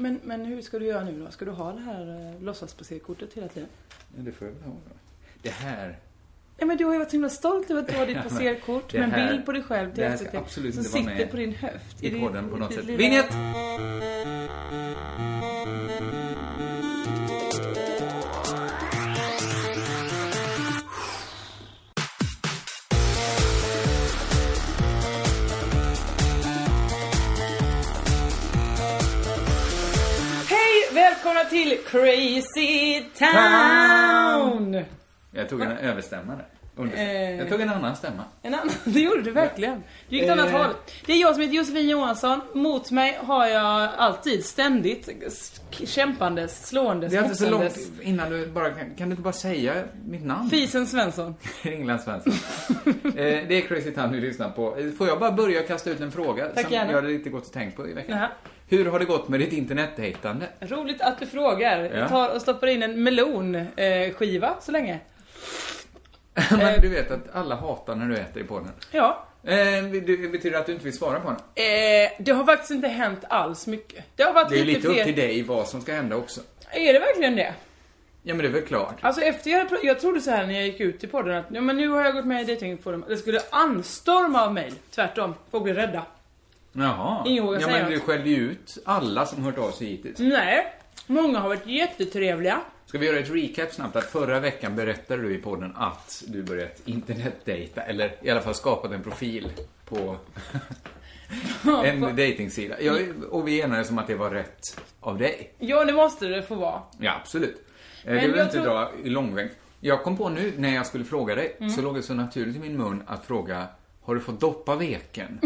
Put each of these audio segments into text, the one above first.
Men, men hur ska du göra nu då? Ska du ha det här eh, låtsaspasserkortet hela tiden? Ja, det får jag väl ha då. Det här, Ja, men du har ju varit så himla stolt över att du har ditt det med en bild på dig själv till SVT som sitter på din höft. i podden på något sätt. lilla- Välkomna till Crazy Town! Jag tog en överstämmare. Under- Eh. Jag tog en annan stämma. En annan, det gjorde du verkligen. Du gick åt annat Eh. håll. Det är jag som heter Josefin Johansson. Mot mig har jag alltid, ständigt, kämpandes, slåendes, Det är inte så långt innan du bara kan, kan du inte bara säga mitt namn? Fisen Svensson. England Svensson. eh, det är Crazy Town vi lyssnar på. Eh, Får jag bara börja kasta ut en fråga Tack, som gärna. jag hade inte gått och tänkt på i veckan? Jaha. Hur har det gått med ditt internetdejtande? Roligt att du frågar. Ja. Jag tar och stoppar in en melonskiva så länge. Men du vet att alla hatar när du äter i podden. Ja. Eh, det betyder att du inte vill svara på den? Eh, det har faktiskt inte hänt alls mycket. Det har varit Det är lite, lite upp fler... till dig vad som ska hända också. Är det verkligen det? Ja, men det är väl klart. Alltså efter jag, jag trodde så här när jag gick ut i podden att ja, men nu har jag gått med i dejtingforum. Det skulle anstorma av mejl. Tvärtom. Folk blir rädda. Jaha. Ingen vågar ja, säga men du något. skällde ju ut alla som hört av sig hittills. Nej. Många har varit jättetrevliga. Ska vi göra ett recap snabbt? Att förra veckan berättade du i podden att du börjat internetdejta, eller i alla fall skapat en profil på en dejtingsida. Och vi enades om att det var rätt av dig. Ja, det måste det få vara. Ja, absolut. Eh, Men det vill jag inte tror- dra i långväg. Jag kom på nu, när jag skulle fråga dig, Mm. så låg det så naturligt i min mun att fråga har du fått doppa veken?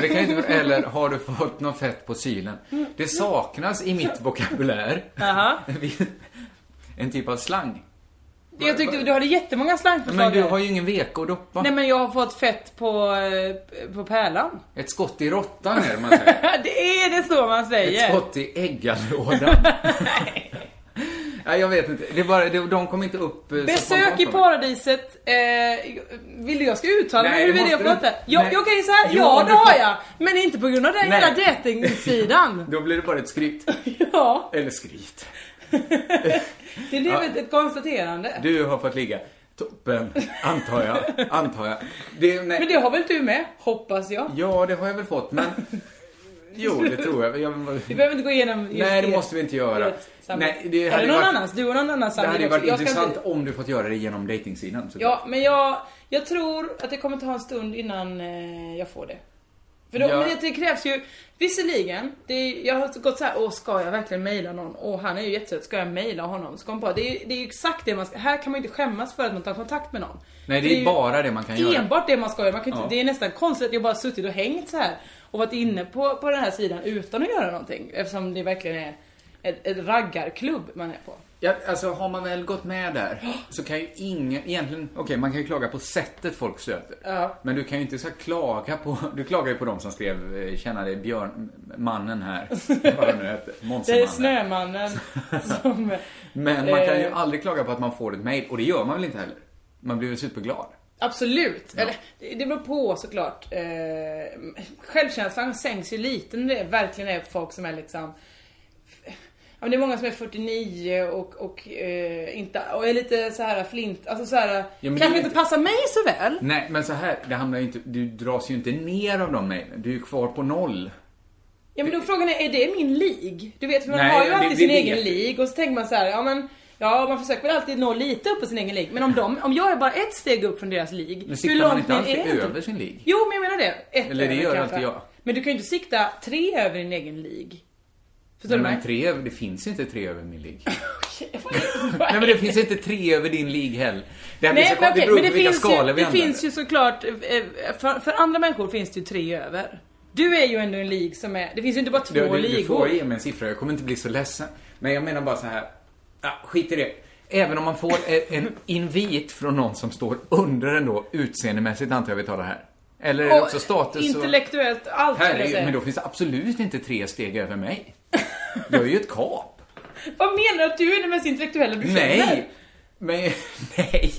Det kan inte, eller har du fått något fett på sylen? Det saknas i mitt vokabulär. en typ av slang. Jag tyckte du hade jättemånga slangförslag. Men du har ju ingen veka att doppa. Nej men jag har fått fett på, eh, på pärlan. Ett skott i råttan är det man säger. det är det så man säger. Ett skott i äggalådan. Nej, jag vet inte. Det bara, de kom inte upp eh, Besök i paradiset. Eh, vill du jag ska uttala mig Nej, huruvida jag får inte. Jag, Nej. jag kan ju säga ja, det har jag. Men inte på grund av den Nej. hela datingsidan. Då blir det bara ett skryt. ja, Eller skryt. Det är Ja. ett konstaterande. Du har fått ligga. Toppen, antar jag. Antar jag. Det. Men det har väl du med? Hoppas jag. Ja, det har jag väl fått, men... Jo, det tror jag. jag Vi behöver inte gå igenom Nej, det måste vi inte göra. Nej, det det någon varit- annans? Du och någon annan Det hade varit intressant inte- om du fått göra det genom dejtingsidan. såklart. Ja, men jag, jag tror att det kommer ta en stund innan eh, jag får det. För då, Ja. det krävs ju, visserligen, det är, jag har gått så här, åh ska jag verkligen mejla någon? Åh han är ju jättesöt, ska jag mejla honom? Jag på, det är, det är ju exakt det man ska, här kan man inte skämmas för att man tar kontakt med någon. Nej, För det är ju bara det man kan göra. Enbart det man ska göra, man kan inte, Ja. det är nästan konstigt att jag bara suttit och hängt så här och varit inne på, på den här sidan utan att göra någonting. Eftersom det verkligen är ett, ett raggarklubb man är på. Ja, alltså har man väl gått med där så kan ju ingen, egentligen, okej man kan ju klaga på sättet folk söter. Ja. Men du kan ju inte så klaga på, du klagar ju på de som skrev eh, Känna dig Björn, mannen här, vad det nu hette, Det är. Snömannen som... Men man kan ju Eh. aldrig klaga på att man får ett mail, och det gör man väl inte heller? Man blir väl superglad. Absolut. Eller, det beror på såklart. Eh, självkänslan sänks ju lite när det verkligen är folk som är liksom Ja, men det är många som är 49 och, och, eh, inte, och är lite så här flint, alltså så här, Ja, det kanske inte passar mig så väl. Nej, men så här, det handlar ju inte, du dras ju inte ner av de mejlen. Du är kvar på noll. Ja men då frågan är, är det min lig? Du vet, för man Nej, har ju det- alltid det sin vet egen lig och så tänker man så här, ja men Ja, man försöker väl alltid nå lite upp på sin egen lig. Men om, de, om jag är bara ett steg upp från deras lig, Men hur siktar man långt inte ner alltid är inte? över sin lig? Jo, men jag menar det. Ett Eller det gör kanske. alltid jag. Men du kan ju inte sikta tre över din egen lig. Förstår Nej, du men tre det finns inte tre över min lig. Vad Nej men det finns inte tre över din lig heller. Det, här Nej, så, men det okej, beror men på det vilka finns, ju, skalor vi det använder. finns ju såklart, eh, för, för andra människor finns det ju tre över. Du är ju ändå en lig som är, det finns ju inte bara två du, du, du ligor. får ge mig en siffra, jag kommer inte bli så ledsen. Men jag menar bara så här. Ja, skit i det. Även om man får en, invit från någon som står under en då, utseendemässigt antar jag vi talar här. Eller är det Och också status och... Intellektuellt, allt säga. men då finns det absolut inte tre steg över mig. Jag är ju ett kap. Vad menar du att du är den mest intellektuella du känner? Nej! Men, nej.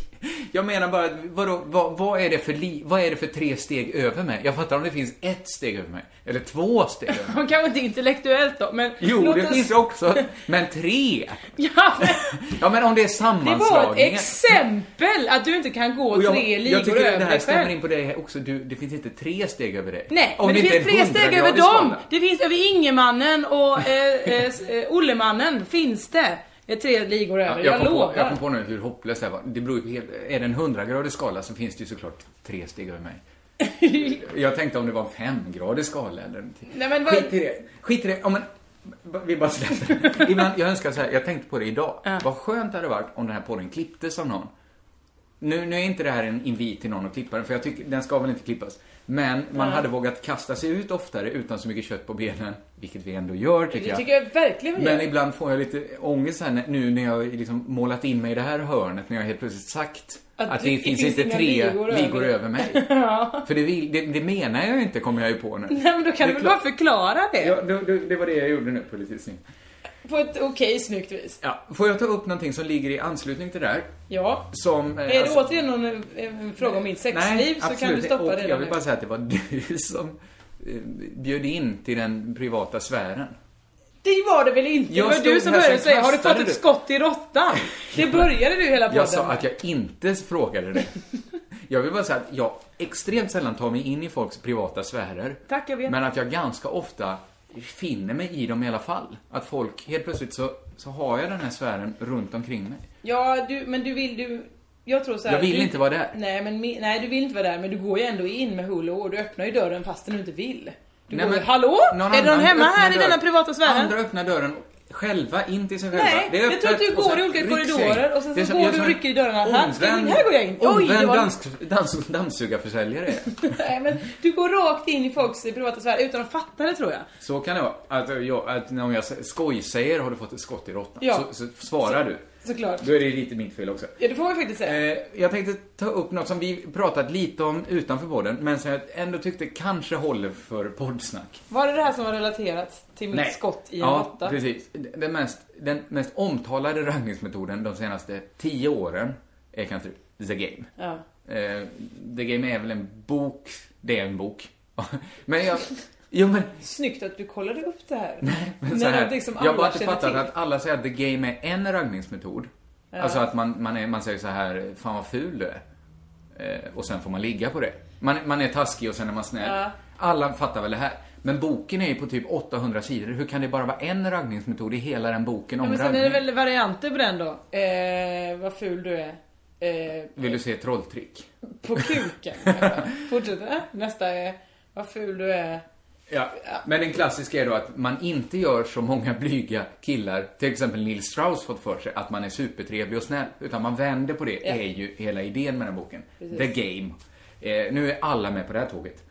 Jag menar bara, vadå, vad, vad, är det för li, vad är det för tre steg över mig? Jag fattar om det finns ett steg över mig. Eller två steg över mig. Man kanske inte intellektuellt då, men Jo, det oss... finns det också. Men tre? Ja, men Ja, men om det är det var ett sammanslagningar. exempel att du inte kan gå jag, tre ligor jag tycker över det här dig stämmer själv. in på dig också. Du, det finns inte tre steg över dig. Nej, Om men det, inte finns tre steg över 100-gradig dem. Det finns över Ingemannen och eh, eh, eh, Ollemannen finns det. Det är tre ligor över, Ja, jag, jag, lovar. på, jag kom på nu hur hopplöst det här var. Det beror på är det en 100-gradig skala så finns det ju såklart tre steg över mig. Jag tänkte om det var en femgradig skala eller någonting. Nej, men vad- Skit i det. Skit i det. Ja, men, vi bara släpper. Ibland, jag önskar så här, jag tänkte på det idag. Vad skönt det hade varit om den här podden klipptes av någon. Nu, nu är inte det här en invit till någon att klippa den, för jag tycker den ska väl inte klippas. Men man hade vågat kasta sig ut oftare utan så mycket kött på benen, vilket vi ändå gör tycker Det jag. tycker jag verkligen vi Men gör. ibland får jag lite ångest här när- nu när jag liksom målat in mig i det här hörnet, när jag helt plötsligt sagt Att att, det det finns finns inte inga tre ligor ligor, över. över mig. För det, vill, det, det menar jag ju inte, kommer jag ju på nu. Nej men då kan Det du väl bara klart. förklara det? Ja, det, det, det var det jag gjorde nu på lite snyggt. På ett okej snyggt vis. Ja, får jag ta upp någonting som ligger i anslutning till det där? Ja. Som... eh, Är det alltså- återigen någon en, en fråga om mitt sexliv Nej, så kan du stoppa och det Jag redan vill nu. bara säga att det var du som eh, bjöd in till den privata sfären. Det var det väl inte? Det Jag var du som började säga, har du fått ett du." skott i råttan? Det började du hela podden Jag sa att jag inte frågade det. Jag vill bara säga att jag extremt sällan tar mig in i folks privata sfärer. Tack, jag vet. Men att jag ganska ofta finner mig i dem i alla fall. Att folk, helt plötsligt så, så har jag den här sfären runt omkring mig. Ja, du, men du vill du... Jag tror så här, Jag vill du, inte vara där. Nej, men nej, du vill inte vara där, men du går ju ändå in med hull och hår. Du öppnar ju dörren fastän du inte vill. Du Nej, går ju, men hallå? någon är det någon hemma här i dörren. denna privata sfären? Andra öppnar dörren själva in till sig själva. Nej, det är jag tror att öppet du går i olika korridorer och sen så som- går du och rycker i dörrarna. Omvänd- här går jag in. Omvänd var- dans, dans, dammsugarförsäljare. Nej, men du går rakt in i folks privata sfär utan att fatta det tror jag. Så kan det vara. Att, jag, att när jag skoj säger har du fått ett skott i råttan. Ja. Så, så svarar du. Såklart. Då är det lite mitt fel också. Ja, det får man ju faktiskt säga. Eh, jag tänkte ta upp något som vi pratat lite om utanför podden, men som jag ändå tyckte kanske håller för poddsnack. Var det det här som var relaterat till mitt skott i en ja, råtta? precis. Den mest, den mest omtalade raggningsmetoden de senaste tio åren är kanske The Game. Ja. Eh, The Game är väl en bok, det är en bok. men jag, jo men Snyggt att du kollade upp det här. Men När så här, någonting som jag bara inte fattat att alla säger att the game är en raggningsmetod. Alltså att man, man, är, man säger så här, fan vad ful du är. Eh, och sen får man ligga på det. Man, man är taskig och sen är man snäll. Ja. Alla fattar väl det här. Men boken är ju på typ 800 sidor. Hur kan det bara vara en raggningsmetod i hela den boken Ja, om men sen är raggning? det väl varianter på den då. Eh, vad ful du är. Eh, Vill du se trolltrick? på kuken. kanske. Fortsätter. Nästa är, vad ful du är. Ja. Men den klassiska är då att man inte gör som många blyga killar, till exempel Neil Strauss fått för sig, att man är supertrevlig och snäll. Utan man vänder på det, Ja. är ju hela idén med den här boken. Precis. The Game. Eh, nu är alla med på det här tåget.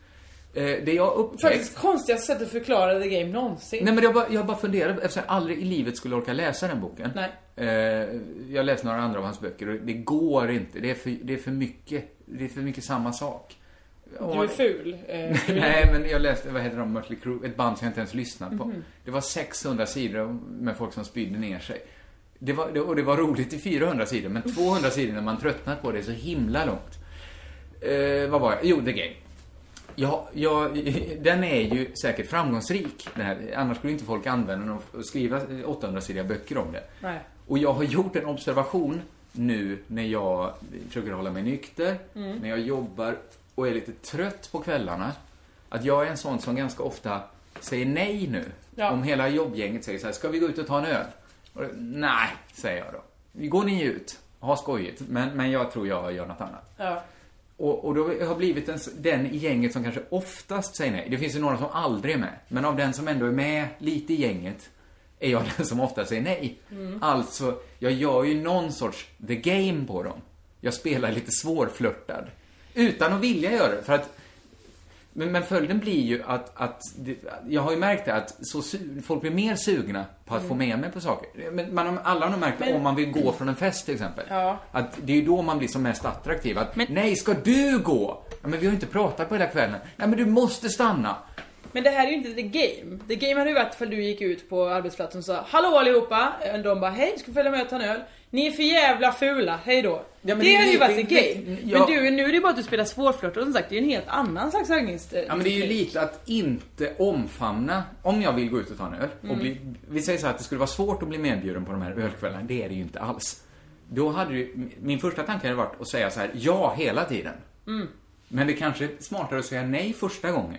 Eh, det jag upptäckt... Faktiskt konstigaste sättet att förklara the game någonsin. Nej men jag bara, jag bara funderade, eftersom jag aldrig i livet skulle orka läsa den boken. Nej. Eh, jag läste några andra av hans böcker och det går inte. Det är för, det är för mycket. Det är för mycket samma sak. Du är ful. Eh, Nej, men jag läste, vad heter de, Mötley Crüe, ett band som jag inte ens lyssnat på. Mhm. Det var 600 sidor med folk som spydde ner sig. Det var, det, och det var roligt i 400 sidor, men 200 sidor när man tröttnat på det är så himla långt. Eh, vad var jag? Jo, The Game. Ja, ja, den är ju säkert framgångsrik. Den här. Annars skulle inte folk använda den och skriva 800-sidiga böcker om det. Nej. Och jag har gjort en observation nu när jag försöker hålla mig nykter, Mm. när jag jobbar och är lite trött på kvällarna. Att jag är en sån som ganska ofta säger nej nu. Ja. Om hela jobbgänget säger så här, ska vi gå ut och ta en öl? Och, nej, säger jag då. går ni ut, ha skojigt, men, men jag tror jag gör något annat. Ja. Och, och då har jag blivit en, den i gänget som kanske oftast säger nej. Det finns ju några som aldrig är med. Men av den som ändå är med lite i gänget är jag den som ofta säger nej. Alltså, jag gör ju någon sorts the game på dem. Jag spelar lite svårflörtad. Utan att vilja göra det. För att men, men följden blir ju att, att det, jag har ju märkt det att så, folk blir mer sugna på att få med mig på saker. Men man, alla har nog märkt det om man vill gå från en fest till exempel. Ja. Att det är ju då man blir som mest attraktiv. Att, nej, ska du gå? Ja, men vi har ju inte pratat på hela kvällen. Nej, men du måste stanna. Men det här är ju inte the game. The game hade ju varit ifall du gick ut på arbetsplatsen och sa Hallå allihopa! Eh, De bara hej, ska följa med och ta en öl? Ni är för jävla fula, hej då. Ja, det, det- hade ju varit game. ja. Men du, nu är det ju bara att du spelar svårflörtad och som sagt det är ju en helt annan slags raggnings... Ja, men det är ju lite att inte omfamna, om jag vill gå ut och ta en öl och bli, vi säger så här att det skulle vara svårt att bli medbjuden på de här ölkvällarna, det är det ju inte alls. Då hade ju, min första tanke hade varit att säga så här, ja hela tiden. Men det kanske är smartare att säga nej första gången.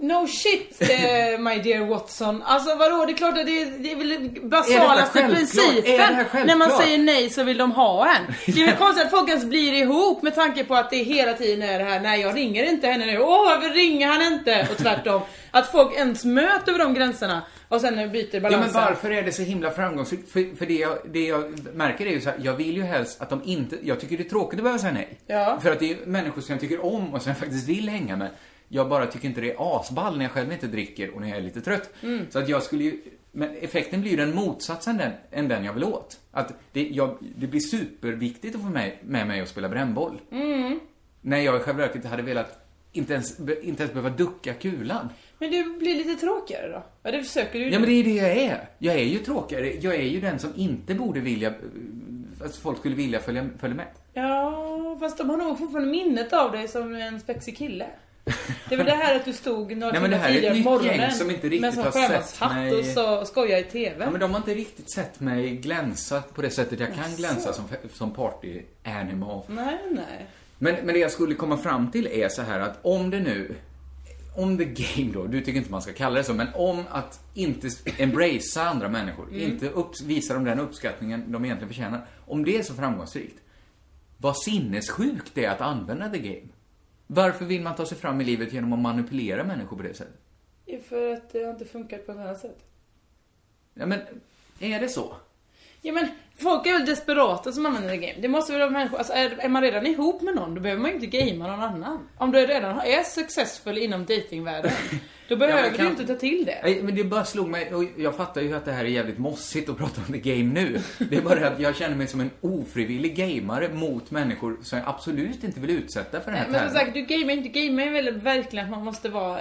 No shit eh, my dear Watson. Alltså vadå, det är klart att det är, det är väl basalaste principen. När man säger nej så vill de ha en. Det är väl konstigt att folk ens blir ihop med tanke på att det hela tiden är det här, nej jag ringer inte henne nu, åh varför ringer han inte? Och tvärtom. Att folk ens möter över de gränserna och sen byter Ja, balansen. men varför är det så himla framgångsrikt? För, för det, jag, det jag märker är ju så här, jag vill ju helst att de inte, jag tycker det är tråkigt att behöva säga nej. Ja. För att det är människor som jag tycker om och som jag faktiskt vill hänga med. Jag bara tycker inte det är asball när jag själv inte dricker och när jag är lite trött. Så att jag skulle ju, men effekten blir ju den motsatsen den, än den jag vill åt. Att det, jag, det blir superviktigt att få med, med mig och spela brännboll. När jag i själva verket hade velat inte ens, inte ens behöva ducka kulan. Men du blir lite tråkigare då? Ja det försöker du Ja, men det är det jag är. Jag är ju tråkigare. Jag är ju den som inte borde vilja, att folk skulle vilja följa, följa med. Ja, fast de har nog fortfarande minnet av dig som en spexig kille. Det väl det här att du stod några Nej, men det här är ett nytt morgonen gäng som inte riktigt har sett mig- och så i TV. Ja, men de har inte riktigt sett mig glänsa på det sättet jag kan glänsa som, som party animal. Nej, nej. Men, men det jag skulle komma fram till är så här att om det nu, om the game då, du tycker inte man ska kalla det så, men om att inte embracea andra människor, inte upp, visa dem den uppskattningen de egentligen förtjänar. Om det är så framgångsrikt, vad sinnessjukt det är att använda the game. Varför vill man ta sig fram i livet genom att manipulera människor på det sättet? För att det har inte funkat på ett annat sätt. Ja, men är det så? Ja men folk är väl desperata som använder det game. Det måste väl vara människor, alltså är, är man redan ihop med någon då behöver man ju inte gamea någon annan. Om du redan är successful inom datingvärlden då behöver men kan- du inte ta till det. Nej, men det bara slog mig, och jag fattar ju att det här är jävligt mossigt att prata om the game nu. Det är bara att jag känner mig som en ofrivillig gamare mot människor som jag absolut inte vill utsätta för den här Men som sagt, du gamear inte, gamear är väl verkligen att man måste vara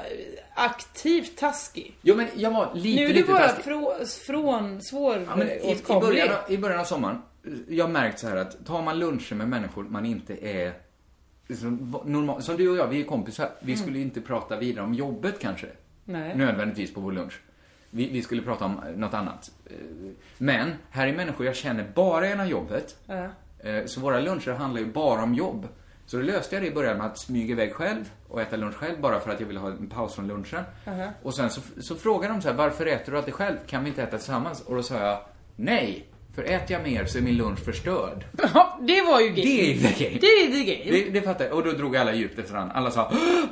aktivt taskig. Jo, men jag var lite, Nu är du lite bara taskig. frå, från Ja, men i, i, svåråtkomlig. början, av- I början av sommaren, jag har märkt så här att tar man luncher med människor man inte är liksom, normal, som du och jag, vi är kompisar. Vi Mm. skulle inte prata vidare om jobbet kanske. Nej. Nödvändigtvis på vår lunch. Vi, vi skulle prata om något annat. Eh, Men, här är människor jag känner bara genom jobbet. Eh, Så våra luncher handlar ju bara om jobb. Så då löste jag det i början med att smyga iväg själv och äta lunch själv bara för att jag ville ha en paus från lunchen. Och sen så, så frågade de så här, varför äter du alltid själv? Kan vi inte äta tillsammans? Och då sa jag, nej. För äter jag mer så är min lunch förstörd. Ja, det var ju game. Det är the game. Det är the game. Det, det fattar jag. Och då drog alla djupt efter varandra. Alla sa, "Åh!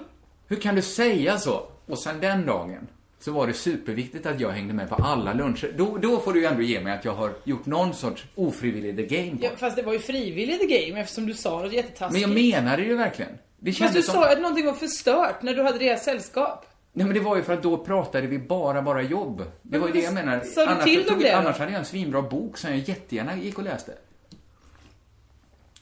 hur kan du säga så? Och sen den dagen så var det superviktigt att jag hängde med på alla luncher. Då, då får du ju ändå ge mig att jag har gjort någon sorts ofrivillig the game. Ja, fast det var ju frivilligt the game eftersom du sa något jättetaskigt. Men jag menade det ju verkligen. Det Fast du som... sa att någonting var förstört när du hade deras sällskap. Nej men det var ju för att då pratade vi bara, bara jobb. Det var ju det jag menar. Sa du annars, till dem det annars hade jag en svinbra bok som jag jättegärna gick och läste.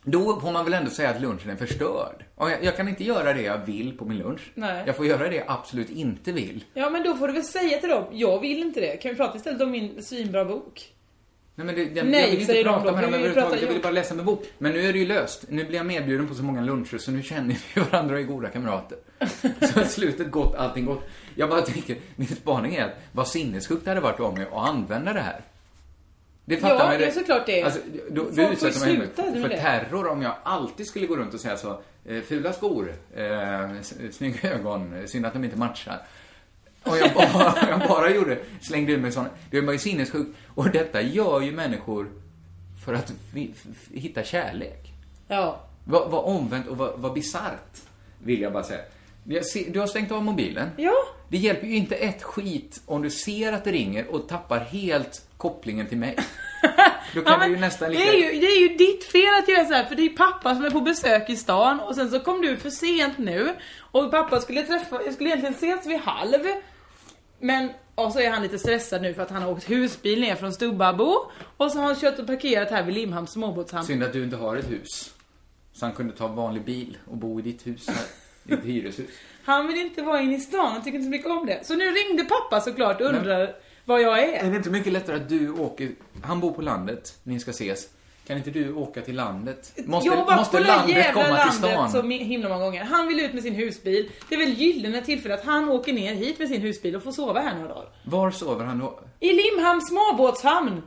Då får man väl ändå säga att lunchen är förstörd. Jag, jag kan inte göra det jag vill på min lunch. Nej. Jag får göra det jag absolut inte vill. Ja men då får du väl säga till dem, jag vill inte det. Kan vi prata istället om min svinbra bok? Nej, men det, den, Nej, jag vill inte de prata då. med dem överhuvudtaget. Jag vill bara läsa min bok. Men nu är det ju löst. Nu blir jag medbjuden på så många luncher så nu känner vi varandra och är goda kamrater. så slutet gott, allting gott. Jag bara tänker, min spaning är att vad sinnessjukt det hade varit av mig att använda det här. Det fattar Ja, man det är såklart det. Alltså, då, ju utsätter mig sluta för, terror om jag alltid skulle gå runt och säga så. Eh, fula skor, eh, snygga ögon, synd att de inte matchar. Och jag bara, jag bara gjorde, slängde ur mig sån. Det var ju sinnessjukt. Och detta gör ju människor för att hitta kärlek. Ja. Vad, vad omvänt och vad, vad bisarrt, vill jag bara säga. Du har stängt av mobilen. Ja. Det hjälper ju inte ett skit om du ser att det ringer och tappar helt kopplingen till mig. Då kan Ja, du ju nästan lika... det, är ju, det är ju ditt fel att göra så här för det är pappa som är på besök i stan och sen så kom du för sent nu och pappa skulle träffa, jag skulle egentligen ses vid halv. Men, och så är han lite stressad nu för att han har åkt husbil ner från Stubbabo och så har han kört och parkerat här vid Limhamns småbåtshamn. Synd att du inte har ett hus. Så han kunde ta en vanlig bil och bo i ditt hus här. Ditt hyreshus. Han vill inte vara inne i stan, han tycker inte så mycket om det. Så nu ringde pappa såklart och undrar vad jag är. Är det inte mycket lättare att du åker... Han bor på landet, ni ska ses. Kan inte du åka till landet? Måste, jag har varit måste på det landet jävla komma till landet stan? så himla många gånger. Han vill ut med sin husbil. Det är väl gyllene tillfälle att han åker ner hit med sin husbil och får sova här några dagar. Var sover han då? I Limhamns småbåtshamn.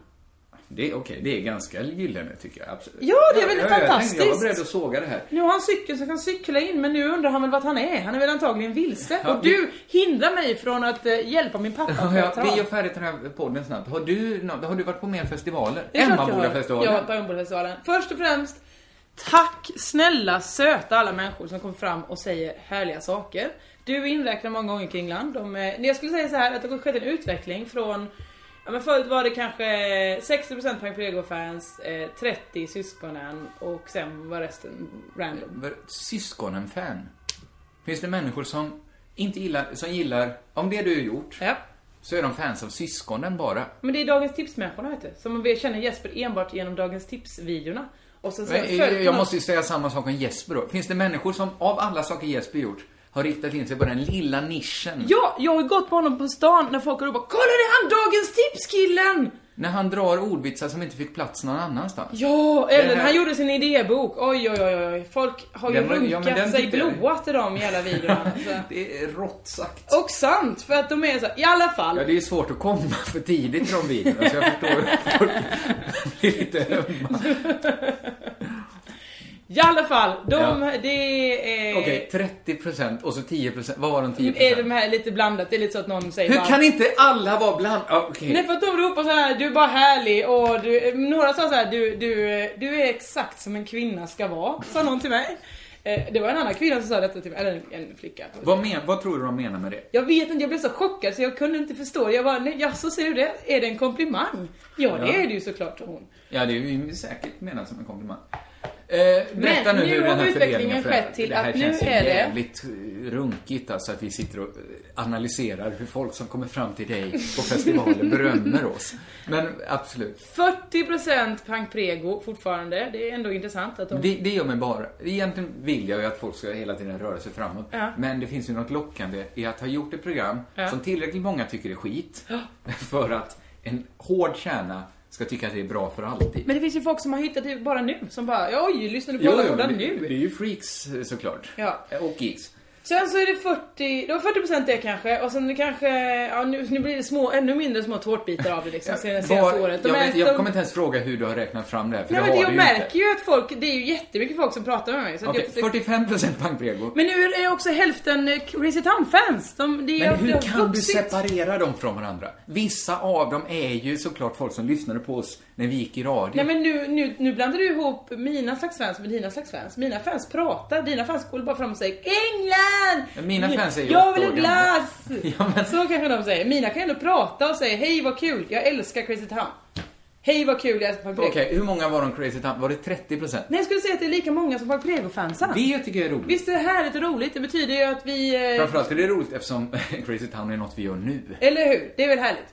Det okej, det är ganska gyllene tycker jag. Absolut. Ja, det är väl jag, jag, jag, fantastiskt. Jag var beredd att såga det här. Nu har han cykel så kan cykla in men nu undrar han väl vart han är. Han är väl antagligen vilse. Ja, och du hindrar mig från att eh, hjälpa min pappa Ja, ja, vi gör färdigt den här podden snabbt. Har du, har du varit på mer festivaler? Emmabodafestivalen? Jag har varit på Emmabodafestivalen. Först och främst, tack snälla söta alla människor som kommer fram och säger härliga saker. Du är inräknad många gånger kring land. De, eh, jag skulle säga så här att det har skett en utveckling från Ja men förut var det kanske 60% Pang Prego-fans, eh, 30 syskonen och sen var resten random. Syskonen-fan? Finns det människor som inte gillar, som gillar, om det du har gjort, Ja. så är de fans av syskonen bara. Men det är Dagens Tips-människorna vet du. Som vi känner Jesper enbart genom Dagens Tips-videorna. Och sen så Men, jag, jag måste ju säga samma sak om Jesper då. Finns det människor som, av alla saker Jesper gjort, har riktat in sig på den lilla nischen? Ja, jag har ju gått på honom på stan när folk har ropat Kolla det är han Dagens Tips-killen! När han drar ordvitsar som inte fick plats någon annanstans. Ja, eller när här- han gjorde sin idébok. Oj, oj, oj, oj. Folk har ju ja, runkat den sig blåa till de jävla videorna. alltså. Det är rått sagt. Och sant, för att de är så i alla fall. Ja, det är svårt att komma för tidigt till de videorna, så jag förstår att folk blir lite ömma. I alla fall, de, Ja. det är... Okej, 30% och så 10%. Vad var de 10%? Är de här lite blandat? Det är lite så att någon säger Hur bara- kan inte alla vara bland... Ja, Okej. Nej för att de ropar så här, du är bara härlig och du, några sa så här, du, du, du är exakt som en kvinna ska vara, sa någon till mig. Eh, Det var en annan kvinna som sa detta till mig, eller en, flicka. Vad, men, vad tror du de menar med det? Jag vet inte, jag blev så chockad så jag kunde inte förstå. Jag bara, nej, ja, så ser du det? Är det en komplimang? Ja, det Ja. är det ju såklart, sa hon. Ja, det är ju säkert menat som en komplimang. Eh, berätta Men nu hur har den här utvecklingen skett till Det här att nu känns är det- jävligt runkigt alltså att vi sitter och eh, analyserar hur folk som kommer fram till dig på festivalen berömmer oss. Men absolut. 40% Pang Prego fortfarande. Det är ändå intressant att de... Det, det gör mig bara... Egentligen vill jag ju att folk ska hela tiden röra sig framåt. Ja. Men det finns ju något lockande i att ha gjort ett program Ja. som tillräckligt många tycker är skit. För att en hård kärna ska tycka att det är bra för alltid. Men det finns ju folk som har hittat det bara nu. Som bara, oj, lyssnar du på Jo, alla jo, nu? det är ju freaks eh, såklart. Ja. Och geeks. Sen så är det 40, det var 40% det kanske och sen kanske, ja nu, nu blir det små, ännu mindre små tårtbitar av det liksom senaste Var- året. De jag, vet, jag de- kommer inte ens fråga hur du har räknat fram det här, för Nej det men har jag du ju märker inte. ju att folk, det är ju jättemycket folk som pratar med mig. Så Okej, jag, 45% pangprego. men nu är det också hälften eh, Crazy Town-fans. De, det, Men hur kan du vuxit. separera dem från varandra? Vissa av dem är ju såklart folk som lyssnade på oss när vi gick i radio. Nej men nu, nu, nu blandar du ihop mina slags fans med dina slags fans. Mina fans pratar, dina fans går bara fram och säger England! Men mina fans är ju Jag vill gamla. glass! Ja, men- Så kanske de säger. Mina kan ändå prata och säga hej vad kul, jag älskar Crazy Town. Hej vad kul, jag älskar Prego. Okej, hur många var de crazy town? Var det 30%? Nej jag skulle säga att det är lika många som Pang Prego-fansen. Det tycker jag är roligt. Visst är det härligt och roligt? Det betyder ju att vi... Eh, Framförallt är det roligt eftersom Crazy Town är något vi gör nu. eller hur? Det är väl härligt.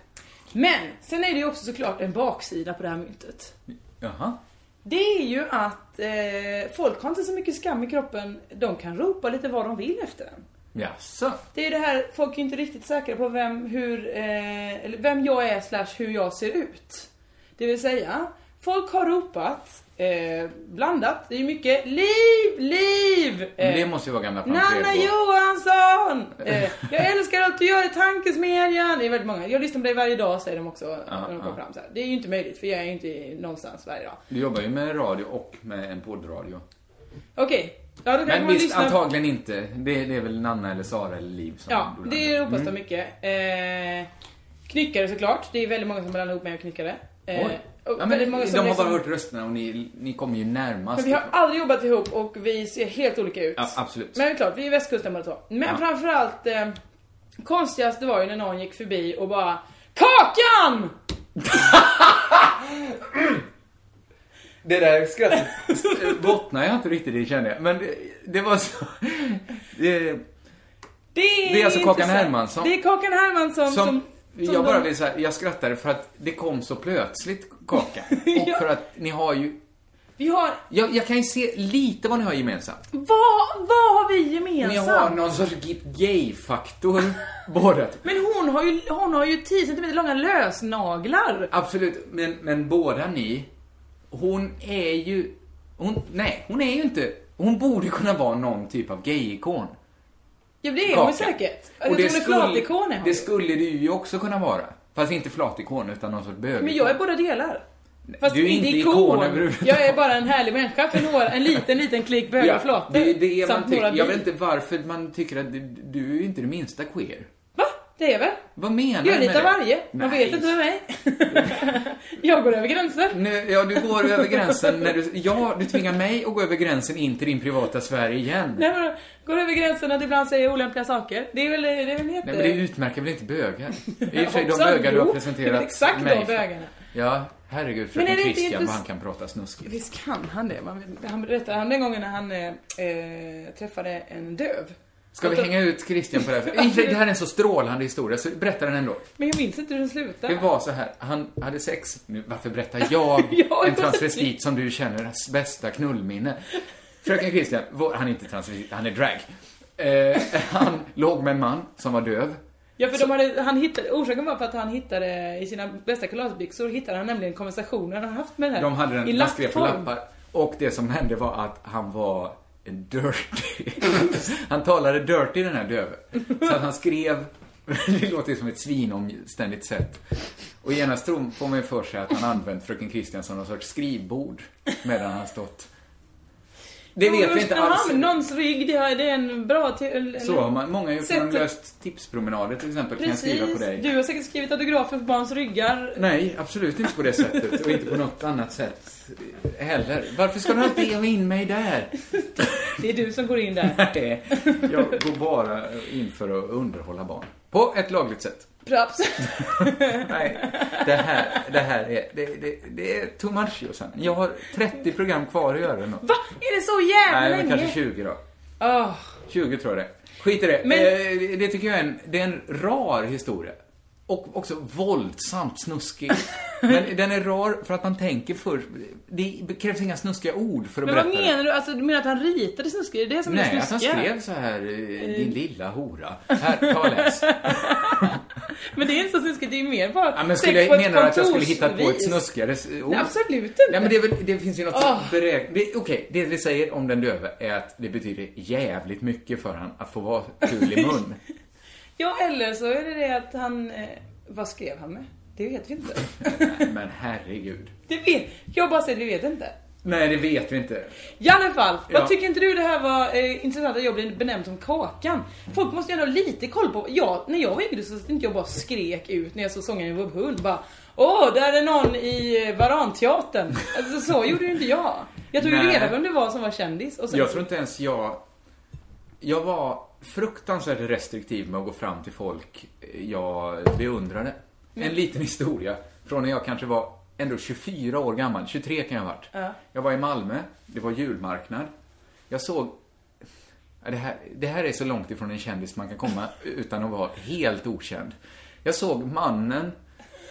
Men, sen är det ju också såklart en baksida på det här myntet. Jaha. Det är ju att eh, folk har inte så mycket skam i kroppen. De kan ropa lite vad de vill efter den. Jaså? Det är det här, folk är inte riktigt säkra på vem, hur, eh, vem jag är slash hur jag ser ut. Det vill säga, folk har ropat eh, blandat. Det är mycket liv, liv! Men Eh, det måste ju vara gamla Nanna. Johansson! Eh, jag älskar allt du gör i tankesmedjan. Det är väldigt många. Jag lyssnar på dig varje dag säger de också när de kommer ja. fram så här. Det är ju inte möjligt för jag är ju inte någonstans varje dag. Du jobbar ju med radio och med en poddradio. Okej. Ja, då kan Men man visst, lyssna. antagligen inte. Det, det är väl Nanna eller Sara eller Liv som Ja, det ropas Mm. mycket. Eh, knyckare såklart. Det är väldigt många som blandar ihop mig och knyckare. Eh, Oj. Ja, men många de som har liksom- bara hört rösterna och ni, ni kommer ju närmast. Men vi har aldrig jobbat ihop och vi ser helt olika ut. Ja, absolut. Men det är klart, vi är västkusten båda två. Men Ja. framförallt, eh, konstigast det var ju när någon gick förbi och bara KAKAN! Det där skrattet bottnar jag inte riktigt i kände jag. Men det, det var så... Det, Det är, Det är alltså Kakan. Hermansson. Det är Kakan Hermansson som, som jag bara vill säga, jag skrattade för att det kom så plötsligt, Kakan. Och Ja. för att ni har ju... Vi har... Jag, jag kan ju se lite vad ni har gemensamt. Vad, vad har vi Ni gemensamt? har någon sorts gay-faktor, båda. Men hon har ju, hon har ju 10 cm långa lösnaglar. Absolut, men, men båda ni, hon är ju... Hon, nej, hon är ju inte... Hon borde kunna vara någon typ av gay-ikon. Ja, det är hon säkert. Och Jag det skulle, det skulle du ju också kunna vara. Fast inte flatikon, utan någon sorts bögikon. Men jag är båda delar. Fast Du är inte ikon överhuvudtaget. Jag är bara en härlig människa för några, en liten, liten klick bögar och flator. det är det man tycker. Jag vet inte varför man tycker att du, du är inte det minsta queer. Det är väl? Vad menar du lite med av det? varje. Man Nej. vet inte med mig. jag går över gränser. Nu, ja, du går över gränsen när du... Ja, du tvingar mig att gå över gränsen in till din privata sfär igen. Nej, men, går över gränsen att ibland säger olämpliga saker. Det är väl, det är väl jätte... Nej, men det utmärker väl inte bögar? I och för sig, de bögar du har det presenterat exakt de mig för. bögarna. Ja, herregud, fröken det inte Christian, vad han kan prata snuskigt. Visst kan han det? Man, han berättade han den gången när han eh, eh, träffade en döv. Ska vi hänga ut Christian på det här? Det här är en så strålande historia, så berätta den ändå. Men jag minns inte hur den slutade. Det var så här, han hade sex, nu, varför berättar jag, Ja, en transvestit som du känner bästa knullminne? Fröken Christian, vår, han är inte transvestit, han är drag. Eh, han låg med en man som var döv. Ja, för de hade, han hittade, orsaken var för att han hittade i sina bästa kalasbyxor hittade han nämligen konversationer han haft med den här. De hade den, i de skrev på lappar. Och det som hände var att han var dirty. han talade dirty den här döve. Så att han skrev, det låter ju som ett svinomständigt sätt. Och genast får man ju för sig att han använt fröken Kristiansson som någon sorts skrivbord medan han stått. Det vet vi inte alls. Någons rygg, det är en bra... Till, Så man, många har gjort när de löst tipspromenader till exempel, kan jag skriva på dig. Du har säkert skrivit autografer på barns ryggar. Nej, absolut inte på det sättet. Och inte på något annat sätt heller. Varför ska du alltid ha in mig där? Det är du som går in där. Nej, jag går bara in för att underhålla barn. På ett lagligt sätt. Praps. Nej, det här, det här är, det, det, det är too much Jossan. Jag har 30 program kvar att göra nu. Va? Är det så jävla Nej, men länge? kanske 20 då. Åh. 20 tror jag det Skit i det. Men- Eh, det tycker jag är en, det är en rar historia. Och också våldsamt snuskig. Men den är rar för att man tänker först. Det krävs inga snuskiga ord för att Men berätta vad det. menar du? Alltså, du menar att han ritade snuskigt? Är det det som Nej, är att han snuskiga? skrev så här, eh, din lilla hora. Här, ta och läs. Men det är inte så snuskigt, det är mer bara Ja, men skulle jag, menar du att jag skulle hitta på ett snuskigare ord? Nej, absolut inte. Nej, men det, väl, det finns ju något Åh. beräk... det- Okej, det vi säger om den döve är att det betyder jävligt mycket för han att få vara kul i mun. Ja, eller så är det det att han... Eh, vad skrev han med? Det vet vi inte. Men herregud. Det vet... Jag bara säger, vi vet inte. Nej, det vet vi inte. I alla fall, Ja. vad tycker inte du det här var eh, intressant att jag blev benämnd som Kakan? Folk måste ju ändå ha lite koll på, ja, när jag var yngre så inte jag bara skrek ut när jag såg sångaren i Våbb Hund bara Åh, där är någon i eh, Varanteatern. Alltså så gjorde ju inte jag. Jag tog ju reda på vem det var som var kändis. Och sen Jag tror inte ens jag... Jag var fruktansvärt restriktiv med att gå fram till folk jag beundrade. En liten historia från när jag kanske var ändå 24 år gammal. 23 kan jag ha varit. Ja. Jag var i Malmö. Det var julmarknad. Jag såg... Det här, det här är så långt ifrån en kändis man kan komma utan att vara helt okänd. Jag såg mannen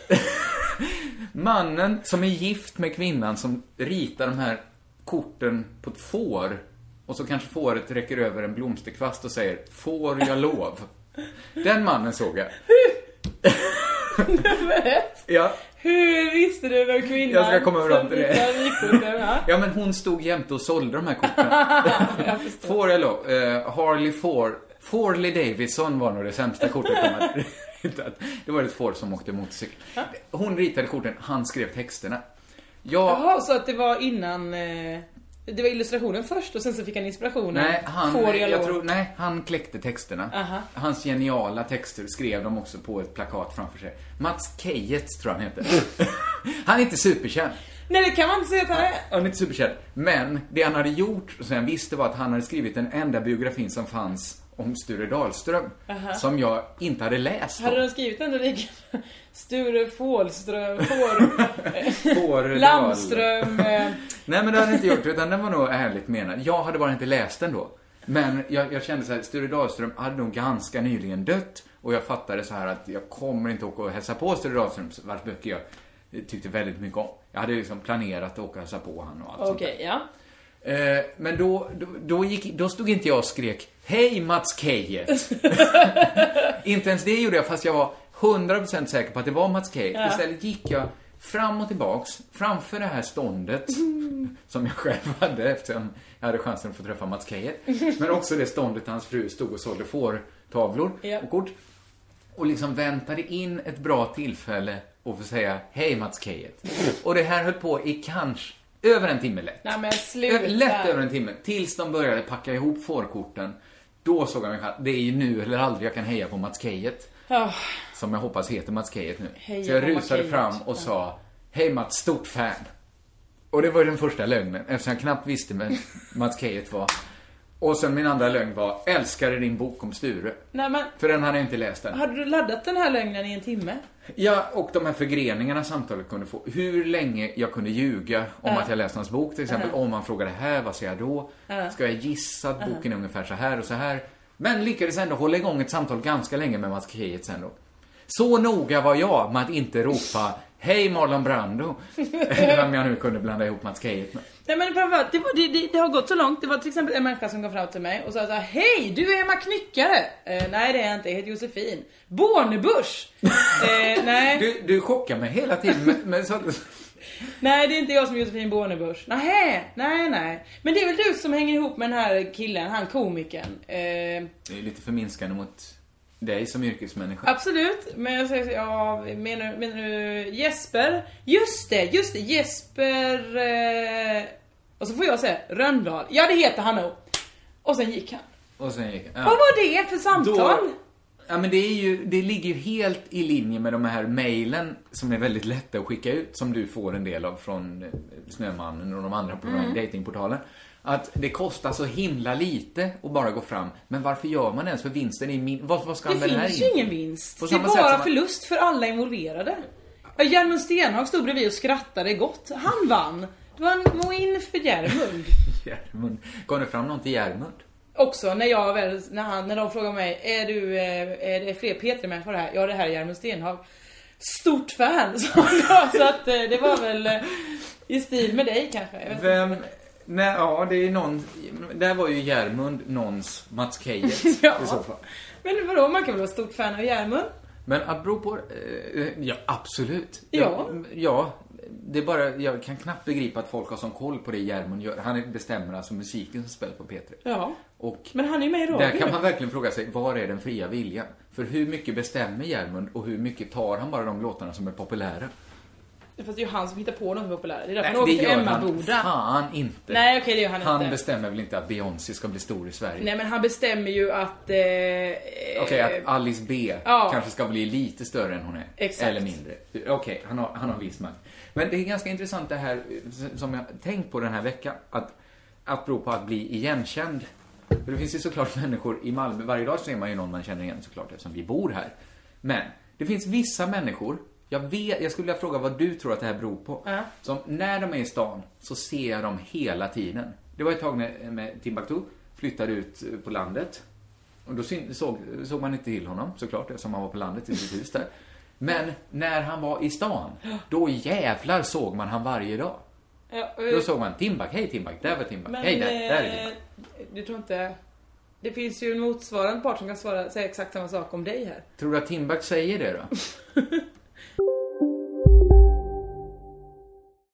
Mannen som är gift med kvinnan som ritar de här korten på ett får. Och så kanske fåret räcker över en blomsterkvast och säger Får jag lov? Den mannen såg jag. Ja, Hur visste du vem kvinnan Jag ska komma fram till det. ja men hon stod jämte och sålde de här korten. Får jag lov? Eh, Harley Ford. Forley Davidson var nog det sämsta kortet de hade ritat. Det var ett får som åkte motorcykel. Hon ritade korten, han skrev texterna. Jag, Jaha, så att det var innan... Eh, Det var illustrationen först och sen så fick han inspirationen. Nej, han, Får jag, jag tror, nej, han kläckte texterna. Aha. Hans geniala texter skrev de också på ett plakat framför sig. Mats Keyets tror han heter. han är inte superkänd. Nej, det kan man inte säga att han är. Han är inte superkänd. Men det han hade gjort, och sen visste var att han hade skrivit den enda biografin som fanns om Sture Dahlström. Som jag inte hade läst. Hade de skrivit ändå lika? Sture Fålström, Får... Landström... eh, Nej men det hade jag inte gjort, utan den var nog ärligt menad. Jag hade bara inte läst den då. Men jag, jag kände så här, Sture Dahlström hade nog ganska nyligen dött. Och jag fattade så här att jag kommer inte åka och hälsa på Sture Dahlström, vars böcker jag tyckte väldigt mycket om. Jag hade liksom planerat att åka och hälsa på honom och allt. Okej, ja. Eh, men då, då, då, gick, då stod inte jag och skrek Hej Mats Keyet! inte ens det gjorde jag fast jag var 100% säker på att det var Mats Keyet. Istället gick jag fram och tillbaks framför det här ståndet som jag själv hade eftersom jag hade chansen att få träffa Mats Keyet. Men också det ståndet hans fru stod och sålde fårtavlor Ja. och kort. Och liksom väntade in ett bra tillfälle och få säga Hej Mats Keyet. Och det här höll på i kanske över en timme lätt. Nej men sluta. Lätt över en timme. Tills de började packa ihop fårkorten. Då såg jag att det är ju nu eller aldrig jag kan heja på Mats Keyet. Ja. Som jag hoppas heter Mats Keyet nu. Heja så jag rusade fram och sa Hej Mats, stort fan. Och det var ju den första lögnen eftersom jag knappt visste vem Mats Keyet var. Och sen min andra lögn var Älskade din bok om Sture. Nej men, För den hade jag inte läst än. hade du laddat den här lögnen i en timme? Ja, och de här förgreningarna samtalet kunde få. Hur länge jag kunde ljuga om att jag läst hans bok. Till exempel om man frågade här, vad säger jag då? Ska jag gissa att boken är ungefär så här och så här? Men lyckades ändå hålla igång ett samtal ganska länge med Mats Keyet sen då. Så noga var jag med att inte ropa Hej Marlon Brando. Eller vem jag nu kunde blanda ihop Mats Keyet med. Nej men framförallt, det, var, det, det, det har gått så långt. Det var till exempel en människa som kom fram till mig och sa så här, Hej, du är Emma Knyckare! Eh, nej det är jag inte, jag heter Josefin. Bornebusch! eh, nej, Du, du chockar mig hela tiden med, med så, nej det är inte jag som är Josefin Bornebusch. Nej, nej, nej. Men det är väl du som hänger ihop med den här killen, han komikern. Eh, Det är lite förminskande mot dig som yrkesmänniska. absolut, men jag säger ja, menar, menar du Jesper? Just det, just det, Jesper... Eh, och så får jag säga Röndahl. Ja det heter han nog. Och sen gick han. Och sen gick ja. Vad var det för samtal? Då, ja men det är ju, det ligger ju helt i linje med de här mejlen som är väldigt lätta att skicka ut, som du får en del av från eh, Snömannen och de andra på mm. datingportalen. Att det kostar så himla lite att bara gå fram. Men varför gör man ens? För vinsten är min... Vad, vad ska Det den här finns ju in? ingen vinst. På Det är bara man- förlust för alla involverade. Ja, Hjalmar Stenhag stod bredvid och skrattade gott. Han vann. Det var en win för Järmund. Järmund. Kom det fram någon till Järmund? Också när jag väl, när, han, när de frågade mig, är du, eh, är det fler Peter med på det här? Ja det här är Järmund Stenhag. Stort fan då, så att eh, det var väl eh, i stil med dig kanske. Jag vet inte. Vem... Nej, ja, det är någon... Där var ju Järmund någons Mats Keyet Ja. i så fall. Men vadå, man kan väl vara stort fan av Järmund? Men apropå... Eh, ja, absolut. Ja. Ja, ja. Det är bara, jag kan knappt begripa att folk har sån koll på det Järmund gör. Han bestämmer alltså musiken som spelas på P3. Ja. Och Men han är ju med i radio. där kan man verkligen fråga sig, var är den fria viljan? För hur mycket bestämmer Järmund och hur mycket tar han bara de låtarna som är populära? Fast det är ju han som hittar på något populärt. Det är därför Nej, han åker det till Emmaboda. han fan inte. Nej okej, det gör han, Han inte. bestämmer väl inte att Beyoncé ska bli stor i Sverige? Nej men han bestämmer ju att... Eh, Okej, eh, att Alice B ja. kanske ska bli lite större än hon är. Exakt. Eller mindre. Okej, han, har, han har viss makt. Men det är ganska intressant det här som jag tänkt på den här veckan. Att apropå att bli igenkänd. För det finns ju såklart människor i Malmö. Varje dag ser man ju någon man känner igen såklart eftersom vi bor här. Men det finns vissa människor jag, vet, jag skulle vilja fråga vad du tror att det här beror på. Ja. Som när de är i stan så ser jag dem hela tiden. Det var ett tag med, med Timbuktu flyttade ut på landet. Och då såg, såg man inte till honom såklart eftersom han var på landet i sitt hus där. Men när han var i stan, då jävlar såg man han varje dag. ja, Då eh, såg man Timbuk, hej Timbuk, där var Timbuk, hej där, där är eh, Timbuk. Du tror inte... Det finns ju en motsvarande part som kan svara, säga exakt samma sak om dig här. Tror du att Timbuk säger det då?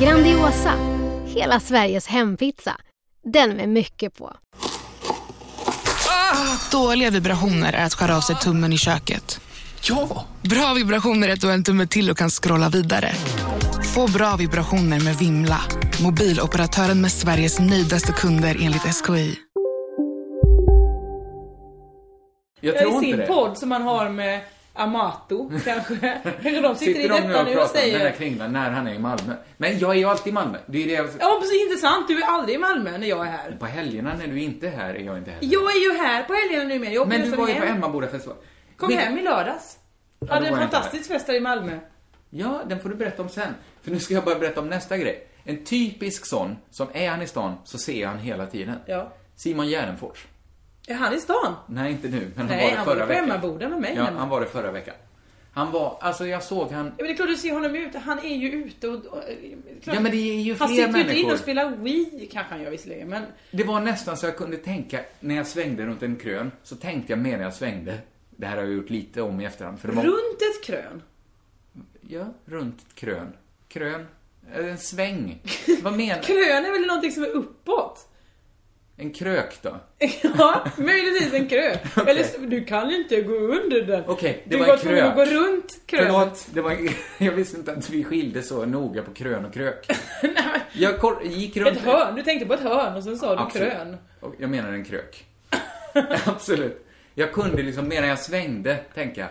Grandiosa, hela Sveriges hempizza. Den med mycket på. Dåliga vibrationer är att skära av sig tummen i köket. Ja! Bra vibrationer är att du har en tumme till och kan scrolla vidare. Få bra vibrationer med Vimla. Mobiloperatören med Sveriges nöjdaste kunder enligt SKI. Jag Ja, tror I inte sin det. podd som man har med Amato kanske. Kanske de sitter, i Sitter de nu detta och nu och pratar om den där säger... kringlan när han är i Malmö? Men jag är ju alltid i Malmö. Det är det jag... Ja, precis. Intressant. Du är aldrig i Malmö när jag är här. På helgerna när du inte är här är jag inte här. Jag är ju här på helgerna nu med. Jag Men du var ju hem. på Emmabodafestival. Kom Vilka- hem i lördags. då Hade en fantastisk fest i Malmö. Ja, den får du berätta om sen. För nu ska jag bara berätta om nästa grej. En typisk sån, som är han i stan så ser jag han hela tiden. Ja. Simon Gärdenfors. Är han i stan? Nej, inte nu, men han Nej, var det han var förra på veckan. Med mig Ja, han var det förra veckan. Han var, alltså jag såg han... Ja, men det är klart du ser honom ute. Han är ju ute och... och klart. Ja, men det är ju Han fler sitter ju inte inne människor. och spelar Wii, kanske han gör visserligen, men... Det var nästan så jag kunde tänka, när jag svängde runt en krön, så tänkte jag medan jag svängde, det här har jag gjort lite om i efterhand, för det var... Runt ett krön. Ja, runt ett krön. Krön. Eh, En sväng. Vad menar Krön är väl någonting som är uppåt? En krök då? Ja, möjligtvis en krök. Eller du kan ju inte gå under den. Okej, det du var en tvungen att gå krök. runt krönet. Förlåt, det var, jag visste inte att vi skilde så noga på krön och krök. jag kor- gick runt... Ett hörn. Du tänkte på ett hörn och sen sa du Absolut. krön. Jag menar en krök. Absolut. Jag kunde liksom, medan jag svängde, tänka,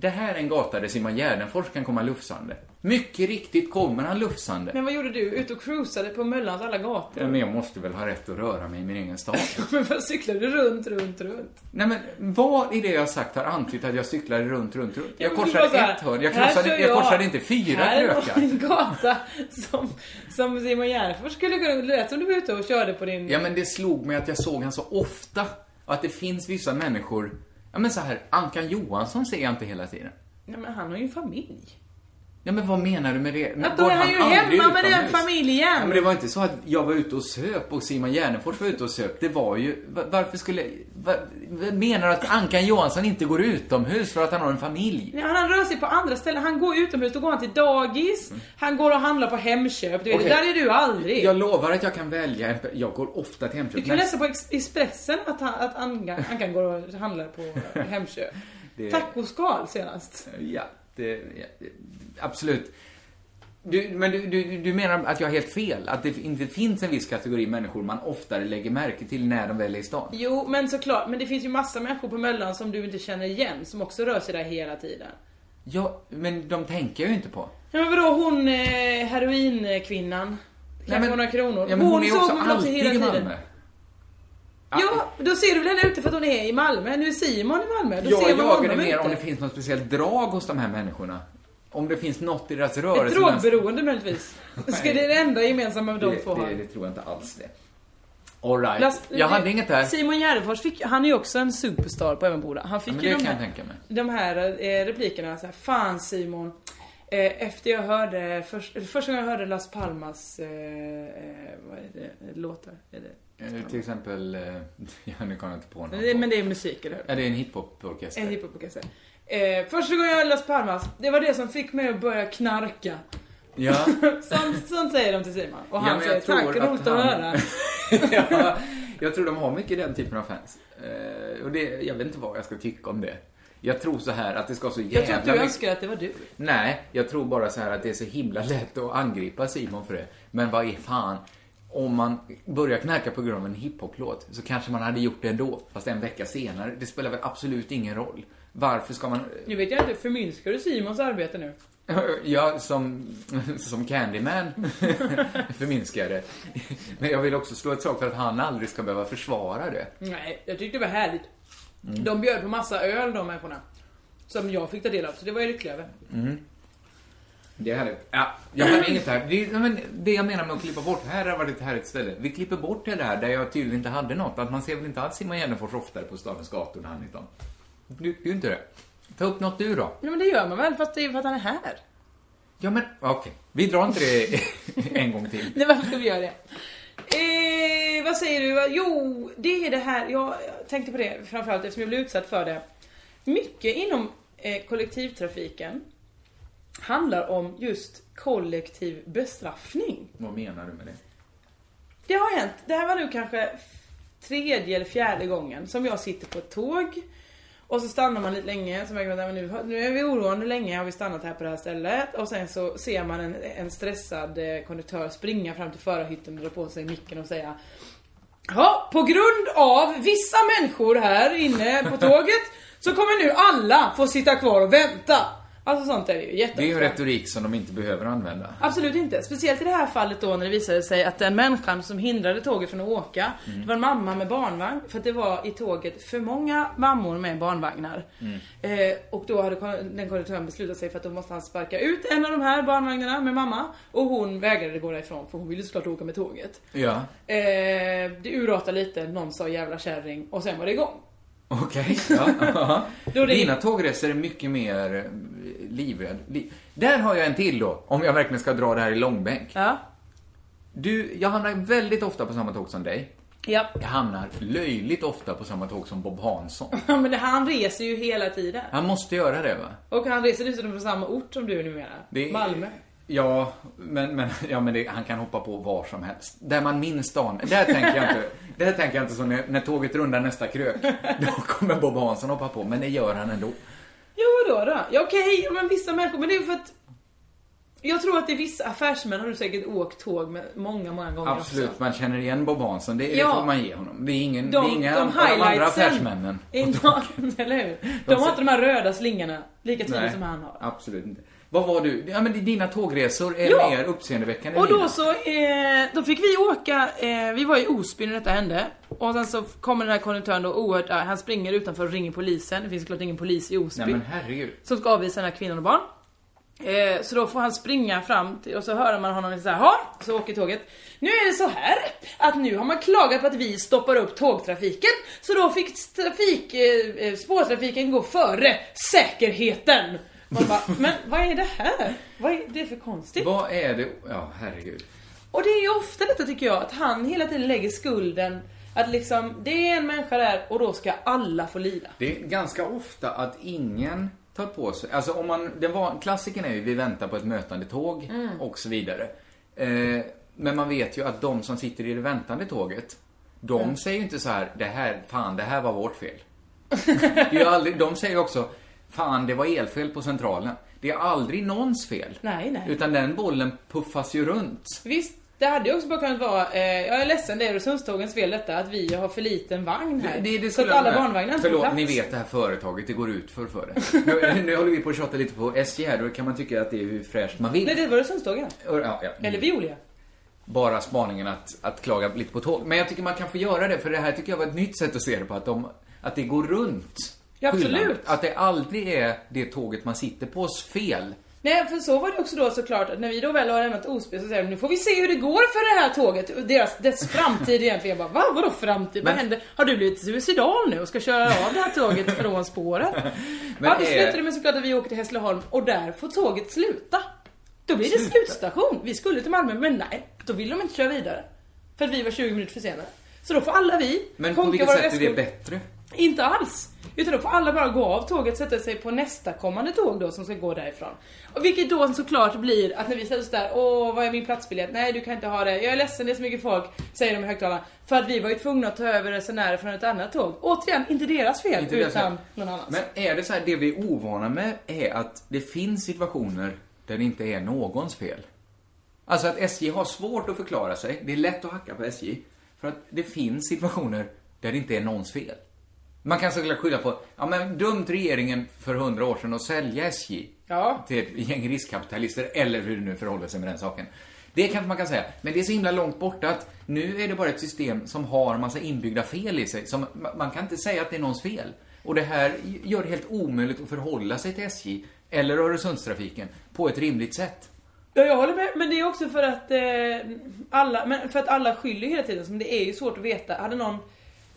det här är en gata där Simon Gärdenfors kan komma lufsande. Mycket riktigt kommer han lufsande. Men vad gjorde du? Ut och cruisade på Möllans alla gator? Ja, Men jag måste väl ha rätt att röra mig i min egen stad. Men vad cyklade du runt, runt, runt? Nej men, vad i det jag sagt har antytt att jag cyklade runt, runt, runt? Jag korsade var här, ett hörn, jag, här kör jag jag. korsade inte fyra Här var krökar. en gata som, som Simon Gärdenfors skulle kunna... Det lät som du var ute och körde på din... Ja men det slog mig att jag såg han så ofta. Och att det finns vissa människor, ja men så här, Ankan Johansson ser jag inte hela tiden. Nej, men han har ju en familj. Ja men vad menar du med det? Att då är han ju hemma med den familjen. Ja, men det var inte så att jag var ute och söp och Simon Gärdenfors var ute och söp. Det var ju, va- varför skulle, va, va- menar du att Ankan Johansson inte går utomhus för att han har en familj? Nej, han rör sig på andra ställen. Han går utomhus, då går han till dagis. Han går och handlar på Hemköp. Du vet, det där är du aldrig. Jag lovar att jag kan välja jag går ofta till Hemköp. Du kan men- läsa på Ex- Expressen att han, att Ankan, Ankan går och handlar på Hemköp. Det- Tacoskal senast. Ja, det, ja, det absolut. Du, men du, du, du menar att jag har helt fel? Att det inte finns en viss kategori människor man oftare lägger märke till när de väl är i stan? Jo, men såklart. Men det finns ju massa människor på Möllan som du inte känner igen, som också rör sig där hela tiden. Ja, men de tänker jag ju inte på. Ja, men vadå hon eh, heroinkvinnan? Kanske några kronor. Ja, men hon är ju såg också man alltid i Malmö. Ja, då ser du väl henne ute för att hon är i Malmö. Nu är Simon i Malmö. Då Jag ser man jagar det mer om det finns något speciellt drag hos de här människorna. Om det finns något i deras Ett rörelse. drogberoende möjligtvis. Ska det är det enda gemensamma de det, två har. det, det tror jag inte alls det. All right. Last- jag hade inget där. Simon Gärdenfors fick, han är ju också en superstar på Emmaboda. Han fick Ja, ju det de här, jag tänka mig. de här eh, replikerna så här, Fan Simon. Eh, efter jag hörde, eller första gången jag hörde Las Palmas, eh, eh, vad är det, låtar? Är det? Eh, till exempel, eh, ja nu kommer jag inte på någon. Men det, är musik, eller hur? Ja, det är en hiphoporkester. En hiphoporkester. Eh, första gången jag hörde Las Palmas, det var det som fick mig att börja knarka. Ja. sånt, sånt säger de till Simon. Och Ja, han men säger tack, roligt att, att han- höra. ja, jag tror de har mycket den typen av fans. Eh, och det, jag vet inte vad jag ska tycka om det. Jag tror så här att det ska så jävla Jag tror att du mycket- önskar att det var du. Nej, jag tror bara så här att det är så himla lätt att angripa Simon för det. Men vad är fan, om man börjar knarka på grund av en hiphop-låt så kanske man hade gjort det ändå, fast en vecka senare. Det spelar väl absolut ingen roll. Varför ska man... Nu vet jag inte, förminskar du Simons arbete nu? Ja, som, som Candyman förminskar jag det. Men jag vill också slå ett slag för att han aldrig ska behöva försvara det. Nej, jag tyckte det var härligt. Mm. De bjöd på massa öl de människorna. Som jag fick ta del av, så det var jag lycklig över. Mm. Det är härligt. Ja, jag har inget här. Det, men det jag menar med att klippa bort, här har varit ett härligt ställe. Vi klipper bort det där där jag tydligen inte hade något. Att man ser väl inte alls Simon Gärdenfors oftare på stadens gator när han är. Du, du inte det. Ta upp något du då. Ja, men det gör man väl, fast det är ju för att han är här. Ja men, okej. Vi drar inte det en gång till. Nej, varför ska vi göra det? Eh, vad säger du? Jo, det är det här. Jag tänkte på det framförallt eftersom jag blev utsatt för det. Mycket inom eh, kollektivtrafiken handlar om just kollektiv bestraffning. Vad menar du med det? Det har hänt. Det här var nu kanske tredje eller fjärde gången som jag sitter på ett tåg. Och så stannar man lite länge, så märker man att nu, nu är vi oroande länge har vi stannat här på det här stället. Och sen så ser man en, en stressad eh, konduktör springa fram till förarhytten och dra på sig micken och säga Ja, på grund av vissa människor här inne på tåget så kommer nu alla få sitta kvar och vänta. Alltså sånt är det ju Det är jätteofta. ju retorik som de inte behöver använda. Absolut inte. Speciellt i det här fallet då när det visade sig att den människan som hindrade tåget från att åka, Mm. det var en mamma med barnvagn. För att det var i tåget för många mammor med barnvagnar. Mm. Eh, och då hade den konduktören beslutat sig för att då måste han sparka ut en av de här barnvagnarna med mamma. Och hon vägrade gå därifrån för hon ville såklart åka med tåget. Ja, Eh, det urartade lite, någon sa jävla kärring och sen var det igång. okej. Ja. Då det- Dina tågresor är mycket mer livrädd. Li- Där har jag en till då, om jag verkligen ska dra det här i långbänk. Ja. Du, jag hamnar väldigt ofta på samma tåg som dig. Ja. Jag hamnar löjligt ofta på samma tåg som Bob Hansson. Men det, han reser ju hela tiden. Han måste göra det va? Och han reser dessutom från samma ort som du numera. Det- Malmö. Ja, men, men, ja, men det, han kan hoppa på var som helst. Där man minst anar. Där tänker jag inte, där tänker jag inte så när, när tåget rundar nästa krök. Då kommer Bob Hansson hoppa på, men det gör han ändå. Jo då då. Ja okej, men vissa människor, men det är för att jag tror att det är vissa affärsmän har du säkert åkt tåg med många, många gånger Absolut, också. man känner igen Bob Hansson. Det, Ja. det får man ge honom. Det är, ingen, De- det är inga de de andra affärsmännen. Inte, eller hur? De har inte de här röda slingorna lika tydligt som han har. absolut inte. Vad var du? Ja, men dina tågresor är Ja. mer uppseendeväckande Och då mina. så, eh, då fick vi åka, eh, vi var i Osby när detta hände. Och sen så kommer den här konduktören då oerhört arg. Han springer utanför och ringer polisen. Det finns såklart ingen polis i Osby. Nej men herregud. som ska avvisa den här kvinnan och barn. Eh, så då får han springa fram till, och så hör man honom säga ha så åker tåget. Nu är det så här att nu har man klagat på att vi stoppar upp tågtrafiken så då fick trafik, eh, eh, spårtrafiken gå före säkerheten. Man bara, men vad är det här? Vad är det för konstigt? Vad är det? Ja, herregud. Och det är ju ofta detta tycker jag, att han hela tiden lägger skulden att liksom, det är en människa där och då ska alla få lida. Det är ganska ofta att ingen tar på sig, alltså om man, den var, klassiken är ju vi väntar på ett mötande tåg Mm. och så vidare. Eh, men man vet ju att de som sitter i det väntande tåget, de Mm. säger ju inte så här, det här, fan det här var vårt fel. det är aldrig, de säger ju också, fan det var elfel på centralen. Det är aldrig någons fel. Nej, nej. Utan den bollen puffas ju runt. Visst, det hade ju också bara kunnat vara, eh, jag är ledsen det är Öresundstågens fel detta, att vi har för liten vagn här. Det, det så att alla barnvagnar inte Förlåt, plats. ni vet det här företaget, det går ut för för det. Nu, nu håller vi på att tjata lite på SJ här, då kan man tycka att det är hur fräscht man vill. Nej, det var Öresundstågen. Ja, ja. Eller Veolia. Bara spaningen att, att klaga lite på tåg. Men jag tycker man kan få göra det, för det här tycker jag var ett nytt sätt att se det på. Att, de, att det går runt Ja, absolut. Att det aldrig är det tåget man sitter pås fel. Nej, för så var det också då såklart att när vi då väl har lämnat Osby så säger de nu får vi se hur det går för det här tåget. Deras, dess framtid egentligen. Jag bara, va? Vadå framtid? Vad Men- händer? Har du blivit suicidal nu och ska köra av det här tåget från spåret? Men ja, då är- slutar det med såklart att vi åker till Hässleholm och där får tåget sluta. Då blir det Sluta? slutstation. Vi skulle till Malmö men nej, då vill de inte köra vidare. För att vi var 20 minuter försenade. Så då får alla vi Men på vilket sätt är det bättre? Inte alls. Utan då får alla bara gå av tåget, sätta sig på nästa kommande tåg då som ska gå därifrån. Och vilket då såklart blir att när vi sätter oss där, åh vad är min platsbiljett? Nej du kan inte ha det, jag är ledsen det är så mycket folk, säger de i högtalarna. För att vi var ju tvungna att ta över resenärer från ett annat tåg. Återigen, inte deras fel Inte deras utan fel. någon annans. Men är det så här, det vi är ovana med är att det finns situationer där det inte är någons fel. Alltså att SJ har svårt att förklara sig. Det är lätt att hacka på SJ. För att det finns situationer där det inte är någons fel. Man kan såklart skylla på, ja men dumt regeringen för hundra år sedan att sälja SJ Ja. till ett gäng riskkapitalister, eller hur det nu förhåller sig med den saken. Det kanske man kan säga. Men det är så himla långt borta att nu är det bara ett system som har massa inbyggda fel i sig. Som, man kan inte säga att det är någons fel. Och det här gör det helt omöjligt att förhålla sig till SJ eller Öresundstrafiken på ett rimligt sätt. Ja, jag håller med. Men det är också för att eh, alla, men för att alla skyller hela tiden. Så det är ju svårt att veta. Hade någon,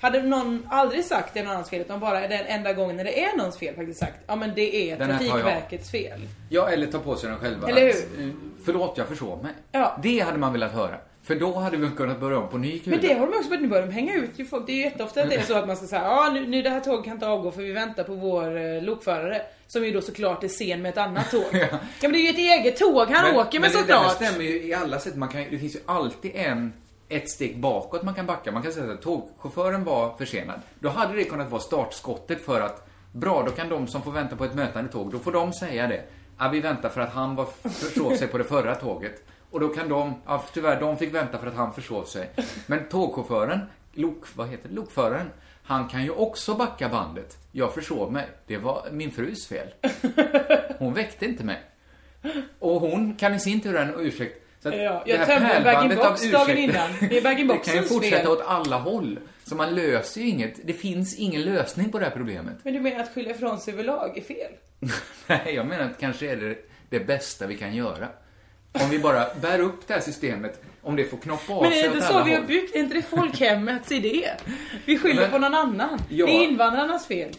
hade någon aldrig sagt det är någon annans fel utan bara den enda gången när det är någons fel faktiskt sagt. Ja men det är Den. Trafikverkets fel. Ja, eller ta på sig den själva. Eller hur? Att, eh, Förlåt, jag försov mig. Ja. Det hade man velat höra. För då hade vi kunnat börja om på ny kula. Men det har de också börjat, nu börjar de hänga ut ju folk. Det är ju jätteofta att det är så att man ska säga ja nu, nu det här tåget kan inte avgå för vi väntar på vår eh, lokförare. Som ju då såklart är sen med ett annat tåg. ja. men det är ju ett eget tåg han åker med men såklart. det där stämmer ju i alla sätt. Man kan, det finns ju alltid en, ett steg bakåt man kan backa. Man kan säga att tågchauffören var försenad. Då hade det kunnat vara startskottet för att, bra, då kan de som får vänta på ett mötande tåg, då får de säga det. Ja, vi väntar för att han var försov sig på det förra tåget. Och då kan de, ja tyvärr, de fick vänta för att han försov sig. Men tågchauffören, lok, vad heter det, lokföraren, han kan ju också backa bandet. Jag försov mig. Det var min frus fel. Hon väckte inte mig. Och hon kan i sin tur ha en ursäkt. Så att Ja, jag tömde bag-in-box dagen innan. Det är bag-in-boxens Det kan ju fortsätta fel. åt alla håll. Så man löser ju inget. Det finns ingen lösning på det här problemet. Men du menar att skylla ifrån sig överlag är fel? Nej, jag menar att kanske är det det bästa vi kan göra. Om vi bara bär upp det här systemet, om det får knoppa av Men är sig det inte så vi har byggt? Är inte det folkhemmets idé? Vi skyller Men- på någon annan. Ja. Det är invandrarnas fel.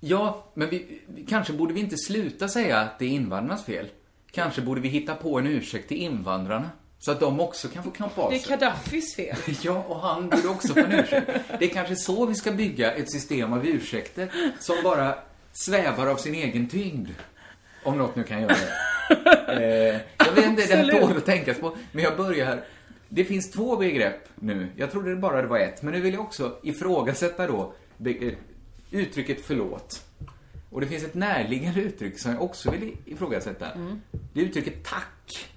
Ja, men vi, kanske borde vi inte sluta säga att det är invandrarnas fel. Kanske borde vi hitta på en ursäkt till invandrarna. Så att de också kan få knoppa av Det är sig. Gaddafis fel. Ja, och han borde också få en ursäkt. Det är kanske så vi ska bygga ett system av ursäkter som bara svävar av sin egen tyngd. Om något nu kan göra det. Eh, jag vet inte, det här tål att tänkas på. Men jag börjar. Det finns två begrepp nu. Jag trodde det bara det var ett. Men nu vill jag också ifrågasätta då eh, uttrycket förlåt. Och det finns ett närliggande uttryck som jag också vill ifrågasätta. Mm. Det är uttrycket tack.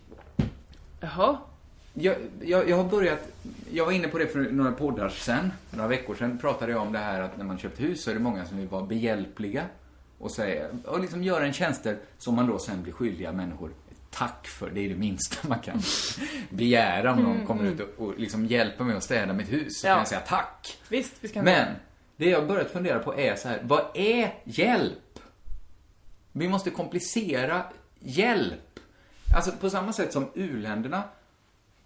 Jaha. Jag, jag, jag har börjat, jag var inne på det för några poddar sen, några veckor sen pratade jag om det här att när man köpt hus så är det många som vill vara behjälpliga och säga, och liksom göra en tjänster som man då sen blir skyldiga människor tack för. Det är det minsta man kan begära om någon Mm, kommer mm. ut och, och liksom hjälper mig att städa mitt hus. Så Ja. kan jag säga tack. Visst, vi ska Men, det jag börjat fundera på är så här, vad är hjälp? Vi måste komplicera hjälp. Alltså på samma sätt som u-länderna,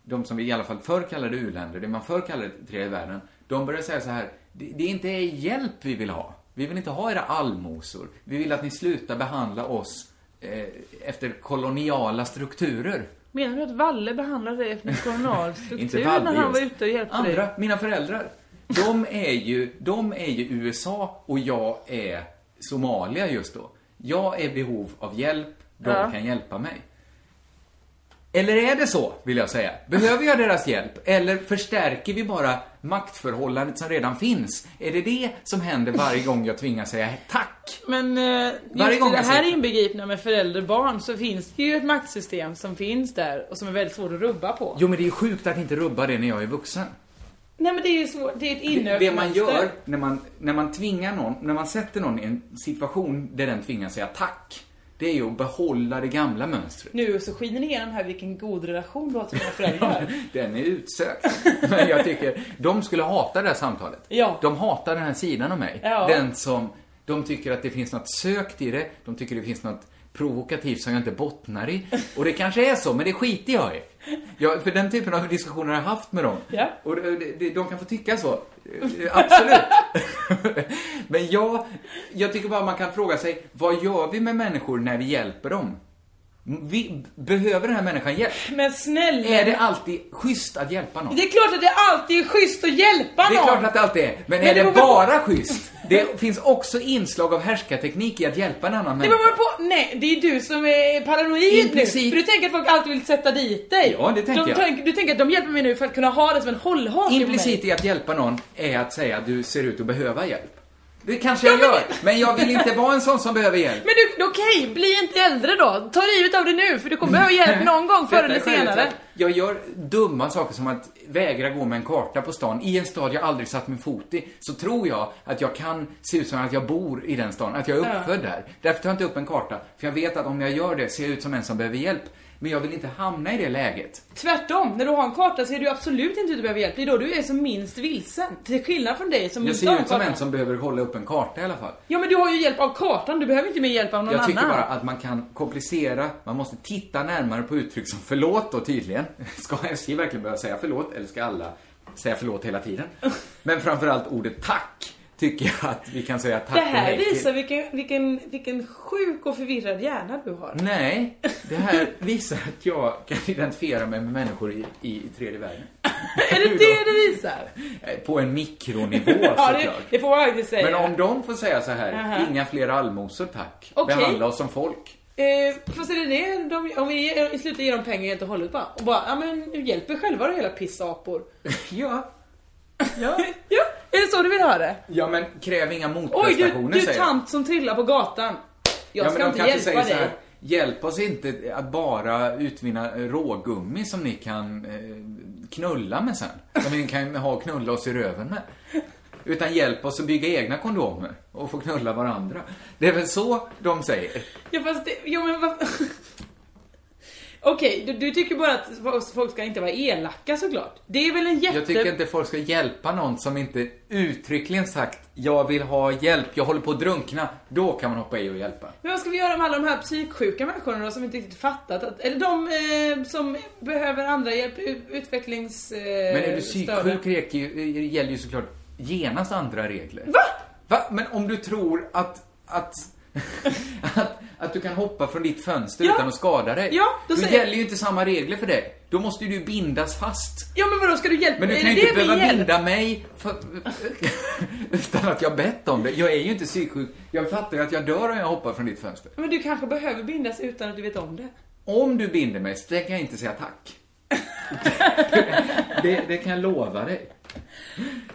de som vi i alla fall förr kallade u-länder, det man förr kallade tredje världen, de börjar säga så här, det, det är inte hjälp vi vill ha. Vi vill inte ha era allmosor. Vi vill att ni slutar behandla oss eh, efter koloniala strukturer. Menar du att Valle behandlade dig efter en kolonial struktur Valle när han var ute och hjälpte Andra, dig? mina föräldrar, de är ju, de är ju USA och jag är Somalia just då. Jag är i behov av hjälp, de Ja. kan hjälpa mig. Eller är det så, vill jag säga? Behöver jag deras hjälp? Eller förstärker vi bara maktförhållandet som redan finns? Är det det som händer varje gång jag tvingas säga tack? Men eh, Varje just gång i det här säger- inbegripna med förälder och barn så finns det ju ett maktsystem som finns där och som är väldigt svårt att rubba på. Jo, men det är ju sjukt att inte rubba det när jag är vuxen. Nej men det är ju svårt, det är ett Det, inövat det man gör när man, när man tvingar någon, när man sätter någon i en situation där den tvingas säga tack, det är ju att behålla det gamla mönstret. Nu så skiner det igenom här vilken god relation du har till dina föräldrar. Den är utsökt. Men jag tycker, de skulle hata det här samtalet. Ja. De hatar den här sidan av mig. Ja. Den som, de tycker att det finns något sökt i det, de tycker det finns något provokativt som jag inte bottnar i. Och det kanske är så, men det skiter jag i. Ja, för den typen av diskussioner har jag haft med dem. Ja. Och det, de kan få tycka så. Absolut. Men jag, jag tycker bara man kan fråga sig, vad gör vi med människor när vi hjälper dem? Vi, behöver den här människan hjälp? Men snälla. Är det alltid schysst att hjälpa någon? Det är klart att det alltid är schysst att hjälpa någon. Det är klart att det alltid är. Men, Men är det det beror på- bara schysst? Det finns också inslag av härskarteknik i att hjälpa en annan Det människa. beror på, nej det är du som är paranoid nu. Implicit- För du tänker att folk alltid vill sätta dit dig. Ja, det tänker de, jag. tänk- Du tänker att de hjälper mig nu för att kunna ha det som en hållhake. Implicit i att hjälpa någon är att säga att du ser ut att behöva hjälp. Det kanske jag gör, men jag vill inte vara en sån som behöver hjälp. Men du, okej, bli inte äldre då. Ta livet av det nu för du kommer behöva hjälp någon gång förr eller senare. Jag gör dumma saker som att vägra gå med en karta på stan i en stad jag aldrig satt min fot i. Så tror jag att jag kan se ut som att jag bor i den stan, att jag är Ja. uppfödd där. Därför tar jag inte upp en karta, för jag vet att om jag gör det ser jag ut som en som behöver hjälp. Men jag vill inte hamna i det läget. Tvärtom, när du har en karta ser du absolut inte att du behöver hjälp. Det är då du är som minst vilsen. Till skillnad från dig som Jag inte ser har en ut som en som behöver hålla upp en karta i alla fall. Ja men du har ju hjälp av kartan, du behöver inte mer hjälp av någon Jag tycker annan. bara att man kan komplicera, man måste titta närmare på uttryck som förlåt då tydligen. Ska SJ verkligen behöva säga förlåt eller ska alla säga förlåt hela tiden? Men framförallt ordet tack tycker jag att vi kan säga tack Det här visar vilken, vilken, vilken sjuk och förvirrad hjärna du har. Nej, det här visar att jag kan identifiera mig med människor i, i tredje världen. Är det det det visar? Eh, På en mikronivå Ja, det, såklart. det får man faktiskt säga. Men om de får säga så här, Aha. inga fler allmosor tack. Okej. Behandla oss som folk. Eh, fast är det det, de, om vi i slutet ger dem pengar helt och hållet bara, och bara, ja men hjälp er själva då hela pissapor. ja. Ja. ja, är det så du vill ha det? Ja men kräv inga Oj, du, motprestationer du säger tant som trillar på gatan. Jag ja, ska inte hjälpa säger dig. här, hjälp oss inte att bara utvinna rågummi som ni kan eh, knulla med sen. Som ni kan ha och knulla oss i röven med. Utan hjälp oss att bygga egna kondomer och få knulla varandra. Det är väl så de säger. Ja fast det, jo men vad... Okej, du, du tycker bara att folk ska inte vara elaka såklart. Det är väl en jätte... Jag tycker inte folk ska hjälpa någon som inte uttryckligen sagt jag vill ha hjälp, jag håller på att drunkna. Då kan man hoppa i och hjälpa. Men vad ska vi göra med alla de här psyksjuka människorna då som inte riktigt fattat att, eller de eh, som behöver andra hjälp, utvecklings... Eh, Men är du psyksjuk ju- gäller ju såklart genast andra regler. Va? Va? Men om du tror att, att, att, att du kan hoppa från ditt fönster Ja. utan att skada dig. Ja, då då säger- gäller ju inte samma regler för dig. Då måste ju du bindas fast. Ja men vadå, ska du hjälpa Men du kan ju inte behöva hjälper? binda mig för, utan att jag bett om det. Jag är ju inte psyksjuk. Jag fattar ju att jag dör om jag hoppar från ditt fönster. Men du kanske behöver bindas utan att du vet om det. Om du binder mig så tänker jag inte säga tack. det, det kan jag lova dig.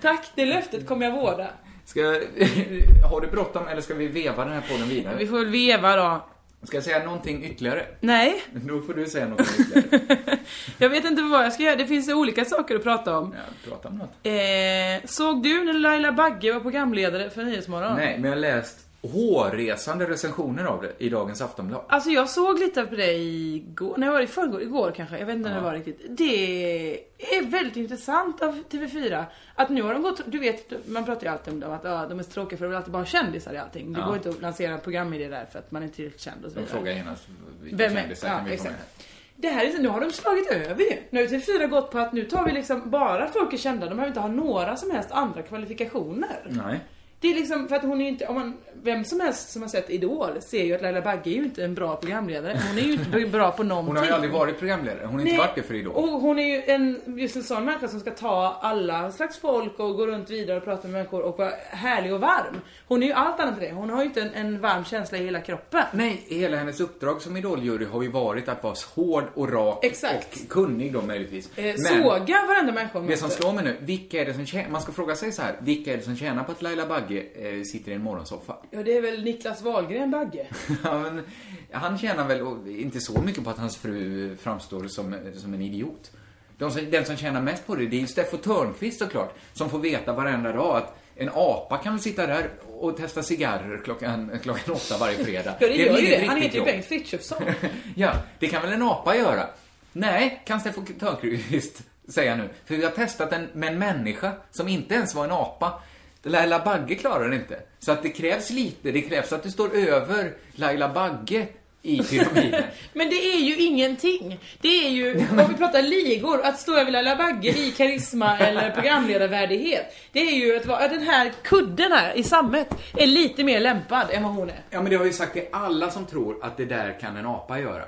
Tack, det löftet kommer jag vårda. Ska, har du bråttom eller ska vi veva den här podden vidare? Vi får väl veva då. Ska jag säga någonting ytterligare? Nej, Då får du säga någonting ytterligare. jag vet inte vad jag ska göra. Det finns olika saker att prata om. Ja, prata om något. Eh, såg du när Laila Bagge var programledare för Nyhetsmorgon? Nej, men jag har läst hårresande recensioner av det i dagens Aftonblad. Alltså jag såg lite på det igår, nej var det i förrgår? Igår kanske, jag vet inte när det var riktigt. Det är väldigt intressant av TV4 att nu har de gått, du vet, man pratar ju alltid om dem, att ja, de är så tråkiga för de vill alltid bara ha kändisar i allting. Det Ja. går inte att lansera en programidé där för att man är inte tillräckligt känd och så De vidare. frågar genast vilka Vem är- kändisar ja, kan vi få exakt. med. Det här är, nu har de slagit över ju. Nu har TV4 gått på att nu tar vi liksom bara folk är kända, de behöver inte ha några som helst andra kvalifikationer. Nej. Det är liksom för att hon är ju inte, om man, vem som helst som har sett Idol ser ju att Laila Bagge är ju inte en bra programledare. Hon är ju inte bra på någonting. Hon har ju aldrig varit programledare. Hon har inte varit det för Idol. Och hon är ju en, just en sån människa som ska ta alla slags folk och gå runt vidare och prata med människor och vara härlig och varm. Hon är ju allt annat än det. Hon har ju inte en, en varm känsla i hela kroppen. Nej, hela hennes uppdrag som idoljury har ju varit att vara hård och rak Exakt. och kunnig då möjligtvis. Eh, såga varenda människa Det som slår mig nu, vilka är det som tjänar, man ska fråga sig så här, vilka är det som tjänar på att Laila Bagge eh, sitter i en morgonsoffa? Ja, det är väl Niklas Wahlgren Bagge. ja, men, han tjänar väl inte så mycket på att hans fru framstår som, som en idiot. De som, den som tjänar mest på det, det är ju Steffo Törnqvist såklart, som får veta varenda dag att en apa kan väl sitta där och testa cigarrer klockan, klockan åtta varje fredag. Ja, det är gör ju det. Han heter ju. Bengt Frithiofsson. Ja, det kan väl en apa göra? Nej, kan Steffo Törnqvist säga nu. För vi har testat den med en människa som inte ens var en apa. Laila Bagge klarar det inte. Så att det krävs lite, det krävs att du står över Laila Bagge i pyramiden. Men det är ju ingenting. Det är ju, om vi pratar ligor, att stå över Laila Bagge i karisma eller programledarvärdighet. Det är ju att vara, den här kudden här i sammet är lite mer lämpad än vad hon är. ja, men det har vi sagt till alla som tror att det där kan en apa göra.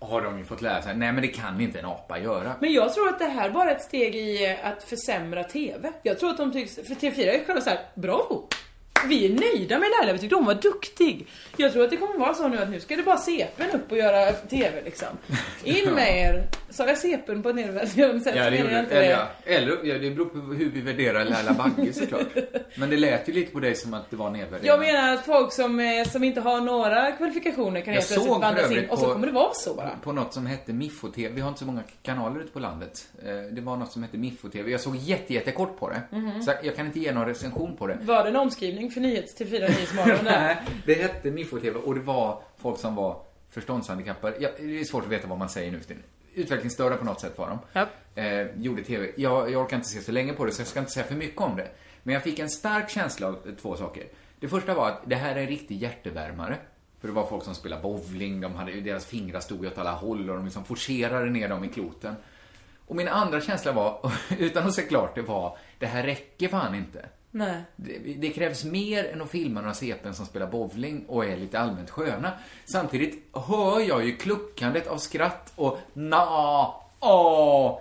Har de ju fått lära sig. Nej, men det kan inte en apa göra. Men jag tror att det här bara är ett steg i att försämra TV. Jag tror att de tycks, för TV4 är ju själva såhär, bravo! Vi är nöjda med Laila, vi tyckte hon var duktig. Jag tror att det kommer vara så nu att nu ska det bara CPn upp och göra TV liksom. In med er! Sa jag CPn på nedvärderande sätt? Ja, det gjorde du. inte Eller, ja, eller ja, det beror på hur vi värderar Laila Bagge såklart. Men det lät ju lite på dig som att det var nedvärderande. Jag menar att folk som, eh, som inte har några kvalifikationer kan Jag helt plötsligt vandras in och så kommer det vara så bara. På något som hette Miffo-TV. Vi har inte så många kanaler ute på landet. Eh, Det var något som hette Miffo-TV. Jag såg jätte, jättekort på det. Mhm. Så jag kan inte ge någon recension på det. Var det en omskrivning för nyhets till fyra Nyhetsmorgon där? Nej, det hette Miffo-TV och det var folk som var förståndshandikappade. Ja, det är svårt att veta vad man säger nu för tiden. Utvecklingsstörda på något sätt var de. Ja. Eh, gjorde TV. Jag, jag orkar inte se så länge på det så jag ska inte säga för mycket om det. Men jag fick en stark känsla av två saker. Det första var att det här är en riktig hjärtevärmare. För det var folk som spelade bowling, de hade, deras fingrar stod åt alla håll och de liksom forcerade ner dem i kloten. Och min andra känsla var, utan att se klart det var, det här räcker fan inte. Nej. Det, det krävs mer än att filma några CPn som spelar bowling och är lite allmänt sköna. Samtidigt hör jag ju kluckandet av skratt och na, åh.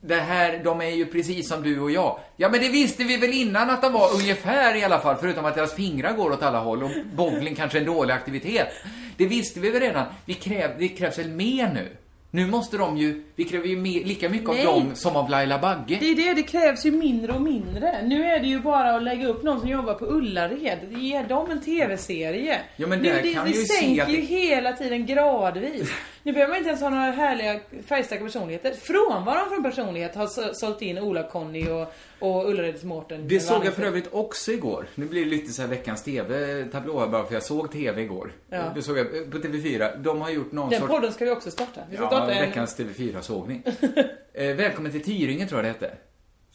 Det här, de är ju precis som du och jag. Ja, men det visste vi väl innan att de var ungefär i alla fall, förutom att deras fingrar går åt alla håll och bowling kanske är en dålig aktivitet. Det visste vi väl redan. Vi kräv, det krävs väl mer nu? Nu måste de ju, vi kräver ju mer, lika mycket Nej. av dem som av Laila Bagge. Det är det, det krävs ju mindre och mindre. Nu är det ju bara att lägga upp någon som jobbar på Ullared. Ge dem en TV-serie. Ja, men Nu, där det, kan vi ju sänker att ju hela tiden gradvis. Nu behöver man inte ens ha några härliga färgstarka personligheter. Frånvaron från personlighet har så- sålt in Ola-Conny och, och Ullareds Mårten. Det såg jag för övrigt också igår. Nu blir det lite så här veckans TV-tablå här bara för jag såg TV igår. Ja. Det såg jag på TV4. De har gjort någon Den sorts... podden ska vi också starta. Vi ska Ja, starta en... veckans TV4-sågning. eh, välkommen till Tyringe tror jag det hette.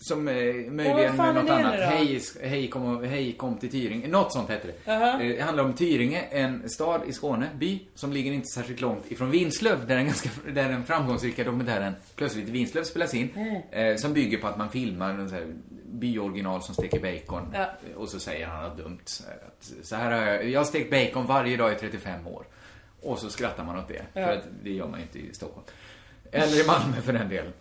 Som eh, möjligen med något annat. Hej, hej, kom, hej, kom till Tyringe. Något sånt hette det. Jaha. Eh, Det handlar om Tyringe, en stad i Skåne, by, som ligger inte särskilt långt ifrån Vinslöv, där den, ganska, där den framgångsrika dokumentären Plötsligt Vinslöv spelas in. Mm. Eh, som bygger på att man filmar en här byoriginal som steker bacon. Ja. Och så säger han något dumt. Så här, att, så här har jag, jag har stekt bacon varje dag i 35 år. Och så skrattar man åt det. Ja. För att det gör man ju inte i Stockholm. Eller i Malmö för den delen.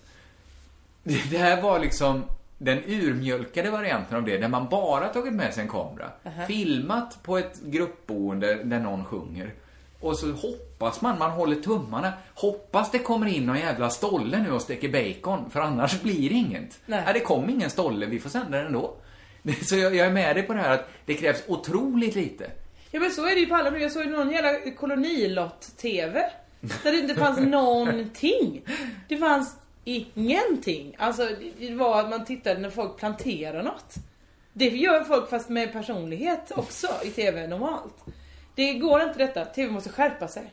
Det här var liksom den urmjölkade varianten av det, där man bara tagit med sig en kamera, Aha. filmat på ett gruppboende där någon sjunger. Och så hoppas man, man håller tummarna, hoppas det kommer in någon jävla stolle nu och steker bacon, för annars blir det inget. Nej. Nej, det kom ingen stolle, vi får sända den ändå. Så jag, jag är med dig på det här att det krävs otroligt lite. Ja men så är det ju på alla Jag såg ju någon jävla kolonilott-TV. Där det inte fanns någonting. Det fanns ingenting. Alltså det- det var att man tittade när folk planterar något. Det gör folk fast med personlighet också i TV normalt. Det går inte detta. TV måste skärpa sig.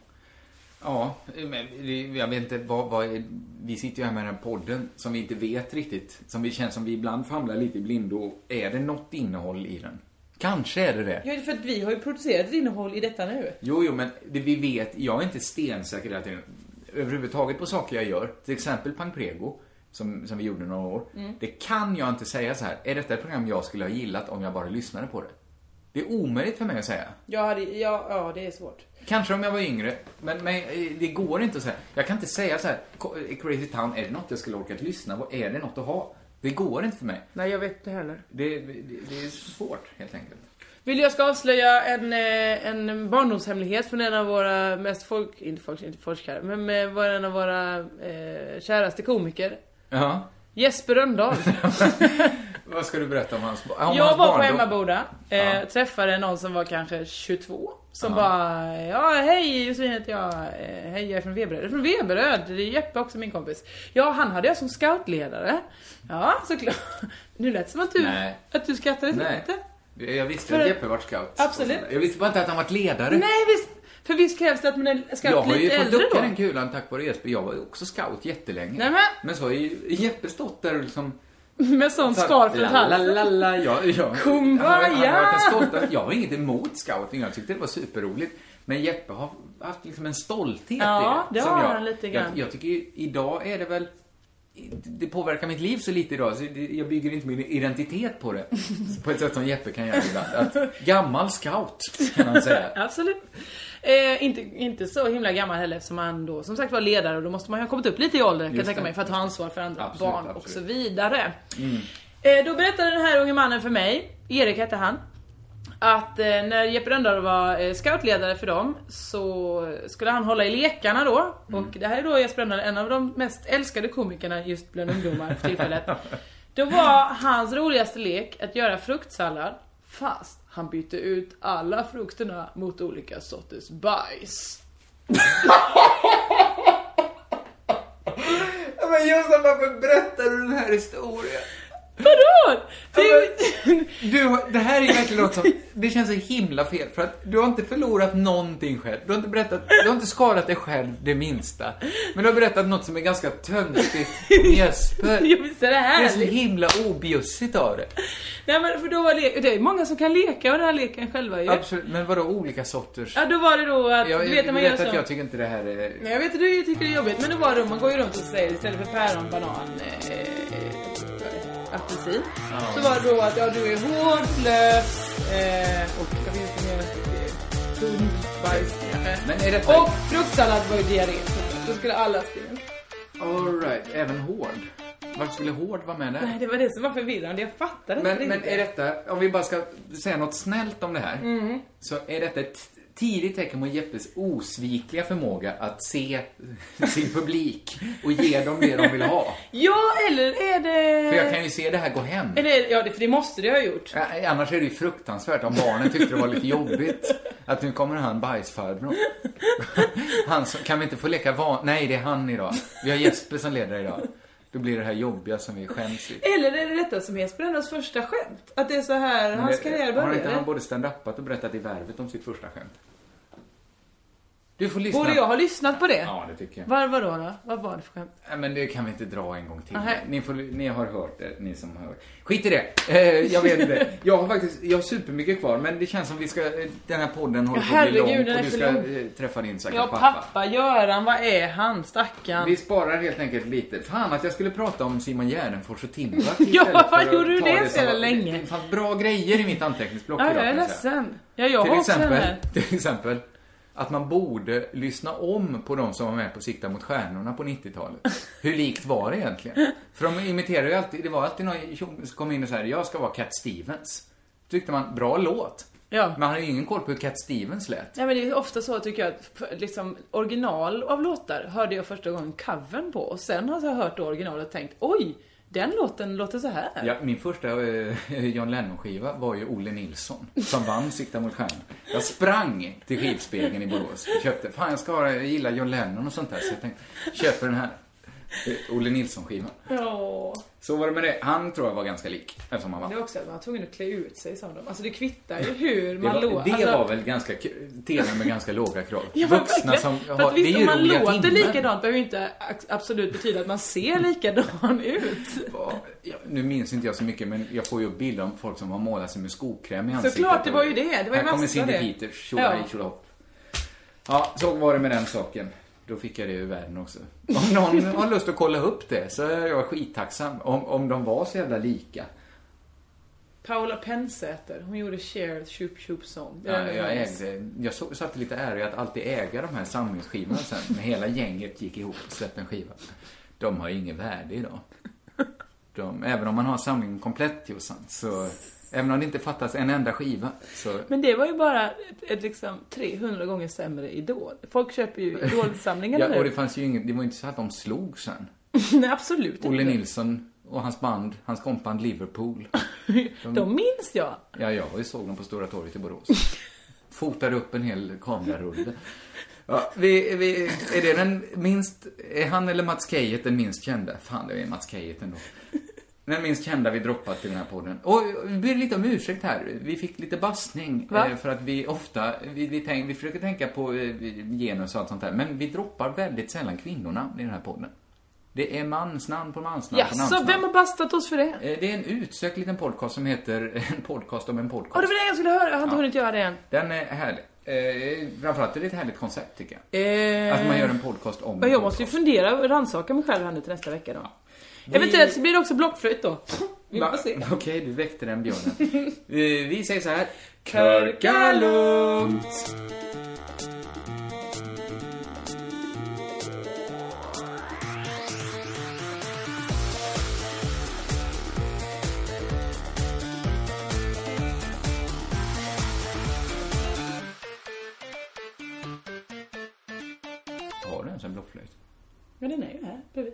Ja, men det- jag vet inte vad, vad är, Vi sitter ju här med den här podden som vi inte vet riktigt. Som vi känns som vi ibland famlar lite i blindo. Är det något innehåll i den? Kanske är det det. Ja, för att vi har ju producerat ett innehåll i detta nu. Jo, jo, men det vi vet, jag är inte stensäker hela tiden. Överhuvudtaget på saker jag gör. Till exempel Pang Prego, som, som vi gjorde några år. Mm. Det kan jag inte säga så här. Är detta ett program jag skulle ha gillat om jag bara lyssnade på det? Det är omöjligt för mig att säga. Jag hade, ja, ja, det är svårt. Kanske om jag var yngre, men, men eh, det går inte att säga. Jag kan inte säga så här, "Ko- eh, Crazy Town, är det något jag skulle orka att lyssna på? Är det något att ha? Det går inte för mig. Nej, jag vet inte heller. Det, det, det är svårt, helt enkelt. Vill jag ska avslöja en, eh, en barndomshemlighet från en av våra mest folk, inte folk, inte folkkära, men med var en av våra eh, käraste komiker. Ja. Jesper Rönndahl. Vad ska du berätta om hans, om jag hans var på? Emmaboda, eh, Ja. träffade någon som var kanske 22. Som Ja. bara, ja hej Josefin heter jag, eh, hej jag är från Veberöd. Jag är från Veberöd, det är Jeppe också min kompis. Ja han hade jag som scoutledare. Ja såklart. Nu lät det som att du, Nej. att du skrattade till lite. Jag visste För- att Jeppe var scout. Absolut. Jag visste bara inte att han var ledare. Nej visst, för visst krävs det att man är scout jag har ju lite fått äldre ducka då. den kulan tack vare Jesper. Jag var ju också scout jättelänge. Nej, men- men så har ju Jeppe stått där och liksom... Med sån scarf runt halsen. ja, ja. Kumbaya! Har- har varit Jag har inget emot scouting, jag tyckte det var superroligt. Men Jeppe har haft liksom en stolthet Ja, i det som har jag, han lite grann. Jag, jag tycker ju, idag är det väl det påverkar mitt liv så lite idag, så jag bygger inte min identitet på det. På ett sätt som Jeppe kan göra ibland. Att, gammal scout, kan han säga. Absolut. Eh, inte, inte så himla gammal heller eftersom han då som sagt var ledare och då måste man ju ha kommit upp lite i åldern kan jag tänka mig för att ha ansvar för andra Absolut, barn och absolut. så vidare. Mm. Eh, då berättade den här unge mannen för mig, Erik hette han, att eh, när Jeppe Rönndahl var eh, scoutledare för dem så skulle han hålla i lekarna då. Mm. Och det här är då Jesper Rönndahl, en av de mest älskade komikerna just bland ungdomar för tillfället. Då var hans roligaste lek att göra fruktsallad fast han bytte ut alla frukterna mot olika sorters bajs. Men Jossan, varför berättar du den här historien? Vadå? Du, det här är verkligen något som, det känns så himla fel för att du har inte förlorat någonting själv. Du har inte berättat, du har inte skadat dig själv det minsta. Men du har berättat något som är ganska töntigt Jesper. Ja, visst är det Det är så himla objussigt av det. Nej men för då var le- det är många som kan leka med den här leken själva ju. Absolut, men vadå olika sorters? Ja, då var det då att, Jag, du vet när man vet gör att så. jag tycker inte det här är... Nej, jag vet att du tycker det är jobbigt, men då var det då, man går ju runt och säger istället för päron, banan, eh, apelsin. Ja. Så var det då att ja, du är hård, lös eh, och vad finns det mer? Kanske. Men är detta- Och fruktsallad var ju diarré. Då skulle alla springa. Alright, även hård. Varför skulle hård vara med där? Nej, det var det som var förvirrande. Jag fattade inte Men, men riktigt. är detta, om vi bara ska säga något snällt om det här, Mm. så är detta ett tidigt tecken på Jeppes osvikliga förmåga att se sin publik och ge dem det de vill ha. Ja, eller är det... För jag kan ju se det här gå hem. Är det... Ja, det, för det måste det ha gjort. Ä- Annars är det ju fruktansvärt om barnen tyckte det var lite jobbigt. Att nu kommer han bajsfarbrorn. Han som, kan vi inte få leka van... Nej, det är han idag. Vi har Jesper som leder idag. Då blir det här jobbiga som vi skäms vid. Eller är det detta som Jesper Rönndahls första skämt? Att det är så här Men hans det- karriär Har inte började? han både stand-upat och berättat i Värvet om sitt första skämt? Du får lyssna. Borde jag ha lyssnat på det? Ja, det tycker jag. Vadå då? Vad var det för skämt? Nej, men det kan vi inte dra en gång till. Ni, får, ni har hört det, ni som har hört. Skit i det. Eh, jag vet inte. Jag har faktiskt, jag har supermycket kvar, men det känns som vi ska, eh, den här podden håller Ja, på att bli lång och du ska lång. eh, träffa din stackars Ja, pappa. pappa Göran, vad är han? Stackarn. Vi sparar helt enkelt lite. Fan att jag skulle prata om Simon Gärdenfors och Timbuk Ja, vad gjorde du det så var- länge? Det fanns bra grejer i mitt anteckningsblock Ja, idag, jag är ledsen. Ja, jag till exempel, till exempel att man borde lyssna om på de som var med på Sikta mot stjärnorna på 90-talet. Hur likt var det egentligen? För de imiterar ju alltid, det var alltid någon som kom in och sa jag ska vara Cat Stevens. Tyckte man, bra låt. Ja. Man hade ju ingen koll på hur Cat Stevens lät. Nej men det är ofta så tycker jag att liksom original av låtar hörde jag första gången covern på och sen har jag hört originalet och tänkt oj, den låten låter så här. Ja, min första eh, John Lennon-skiva var ju Olle Nilsson, som vann Sikta mot stjärnan. Jag sprang till skivspegeln i Borås och köpte, fan jag ska ha, jag gillar John Lennon och sånt där, så jag tänkte, köper den här Olle Nilsson-skivan. Ja. Så var det med det. Han tror jag var ganska lik, eftersom han Det var. är också att man var tvungen att klä ut sig som dem. Alltså det kvittar ju hur Det man var, låter. det alltså, var väl ganska TV med ganska låga krav. Ja, Vuxna som För har, att det visst, är om man låter timmen. likadant behöver ju inte absolut betyda att man ser likadan ut. Ja, nu minns inte jag så mycket, men jag får ju bilder om folk som har målat sig med skokräm i ansiktet. Såklart, det var ju det. Det var ju Här kommer massor av Cindy det. Peters, Ja. tjolahopp. Ja, så var det med den saken. Då fick jag det ur världen också. Om någon har lust att kolla upp det så är jag skittacksam. Om, om de var så jävla lika. Paula Pensäter, hon gjorde Cher, Shoop Shoop Song. Ja, jag ägde, jag så, satte lite ära i att alltid äga de här samlingsskivorna sen. När hela gänget gick ihop och släppte en skiva. De har ju inget värde idag. De, även om man har samlingen komplett Jossan, så även om det inte fattas en enda skiva så Men det var ju bara ett, ett liksom 300 gånger sämre Idol. Folk köper ju Idolsamlingarna Ja, och det nu. fanns ju inget, det var ju inte så att de slog sen. Nej, absolut Olle inte. Nilsson och hans band, hans kompband Liverpool. De minns jag. Ja, jag var ju såg dem på Stora torget i Borås. Fotade upp en hel kamerarulle. Ja, vi, vi, är det den minst, är han eller Mats Keijet den minst kända? Fan, det är Mats Keijet ändå. Den minst kända vi droppat i den här podden. Och vi ber lite om ursäkt här. Vi fick lite bassning. Va? eh, För att vi ofta, vi, vi, tänk, vi försöker tänka på eh, genus och allt sånt där. Men vi droppar väldigt sällan kvinnorna i den här podden. Det är mansnamn på mansnamn på Jaså, mansnamn. vem har bastat oss för det? Eh, Det är en utsökt liten podcast som heter En podcast om en podcast. Åh, det var det jag skulle höra. Jag har inte Ja. hunnit göra det än. Den är härlig. Eh, framförallt är det ett härligt koncept tycker jag. Eh, Att man gör en podcast om Men en jag måste ju fundera och rannsaka mig själv här nu till nästa vecka då. Vi- Eventuellt så blir det också blockflöjt då. Vi får se. Okej, du väckte den björnen. Vi säger så här. Körka lugnt! Har du ens en blockflöjt? Men den är ju här bredvid.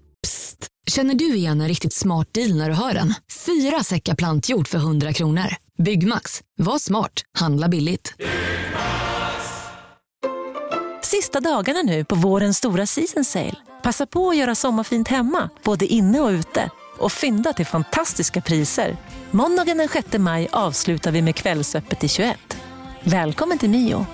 Känner du igen en riktigt smart deal när du hör den? Fyra säckar plantjord för 100 kronor. Byggmax. Var smart. Handla billigt. Sista dagarna nu på vårens stora season sale. Passa på att göra sommarfint hemma, både inne och ute. Och fynda till fantastiska priser. Måndagen den 6 maj avslutar vi med Kvällsöppet i 21. Välkommen till Mio.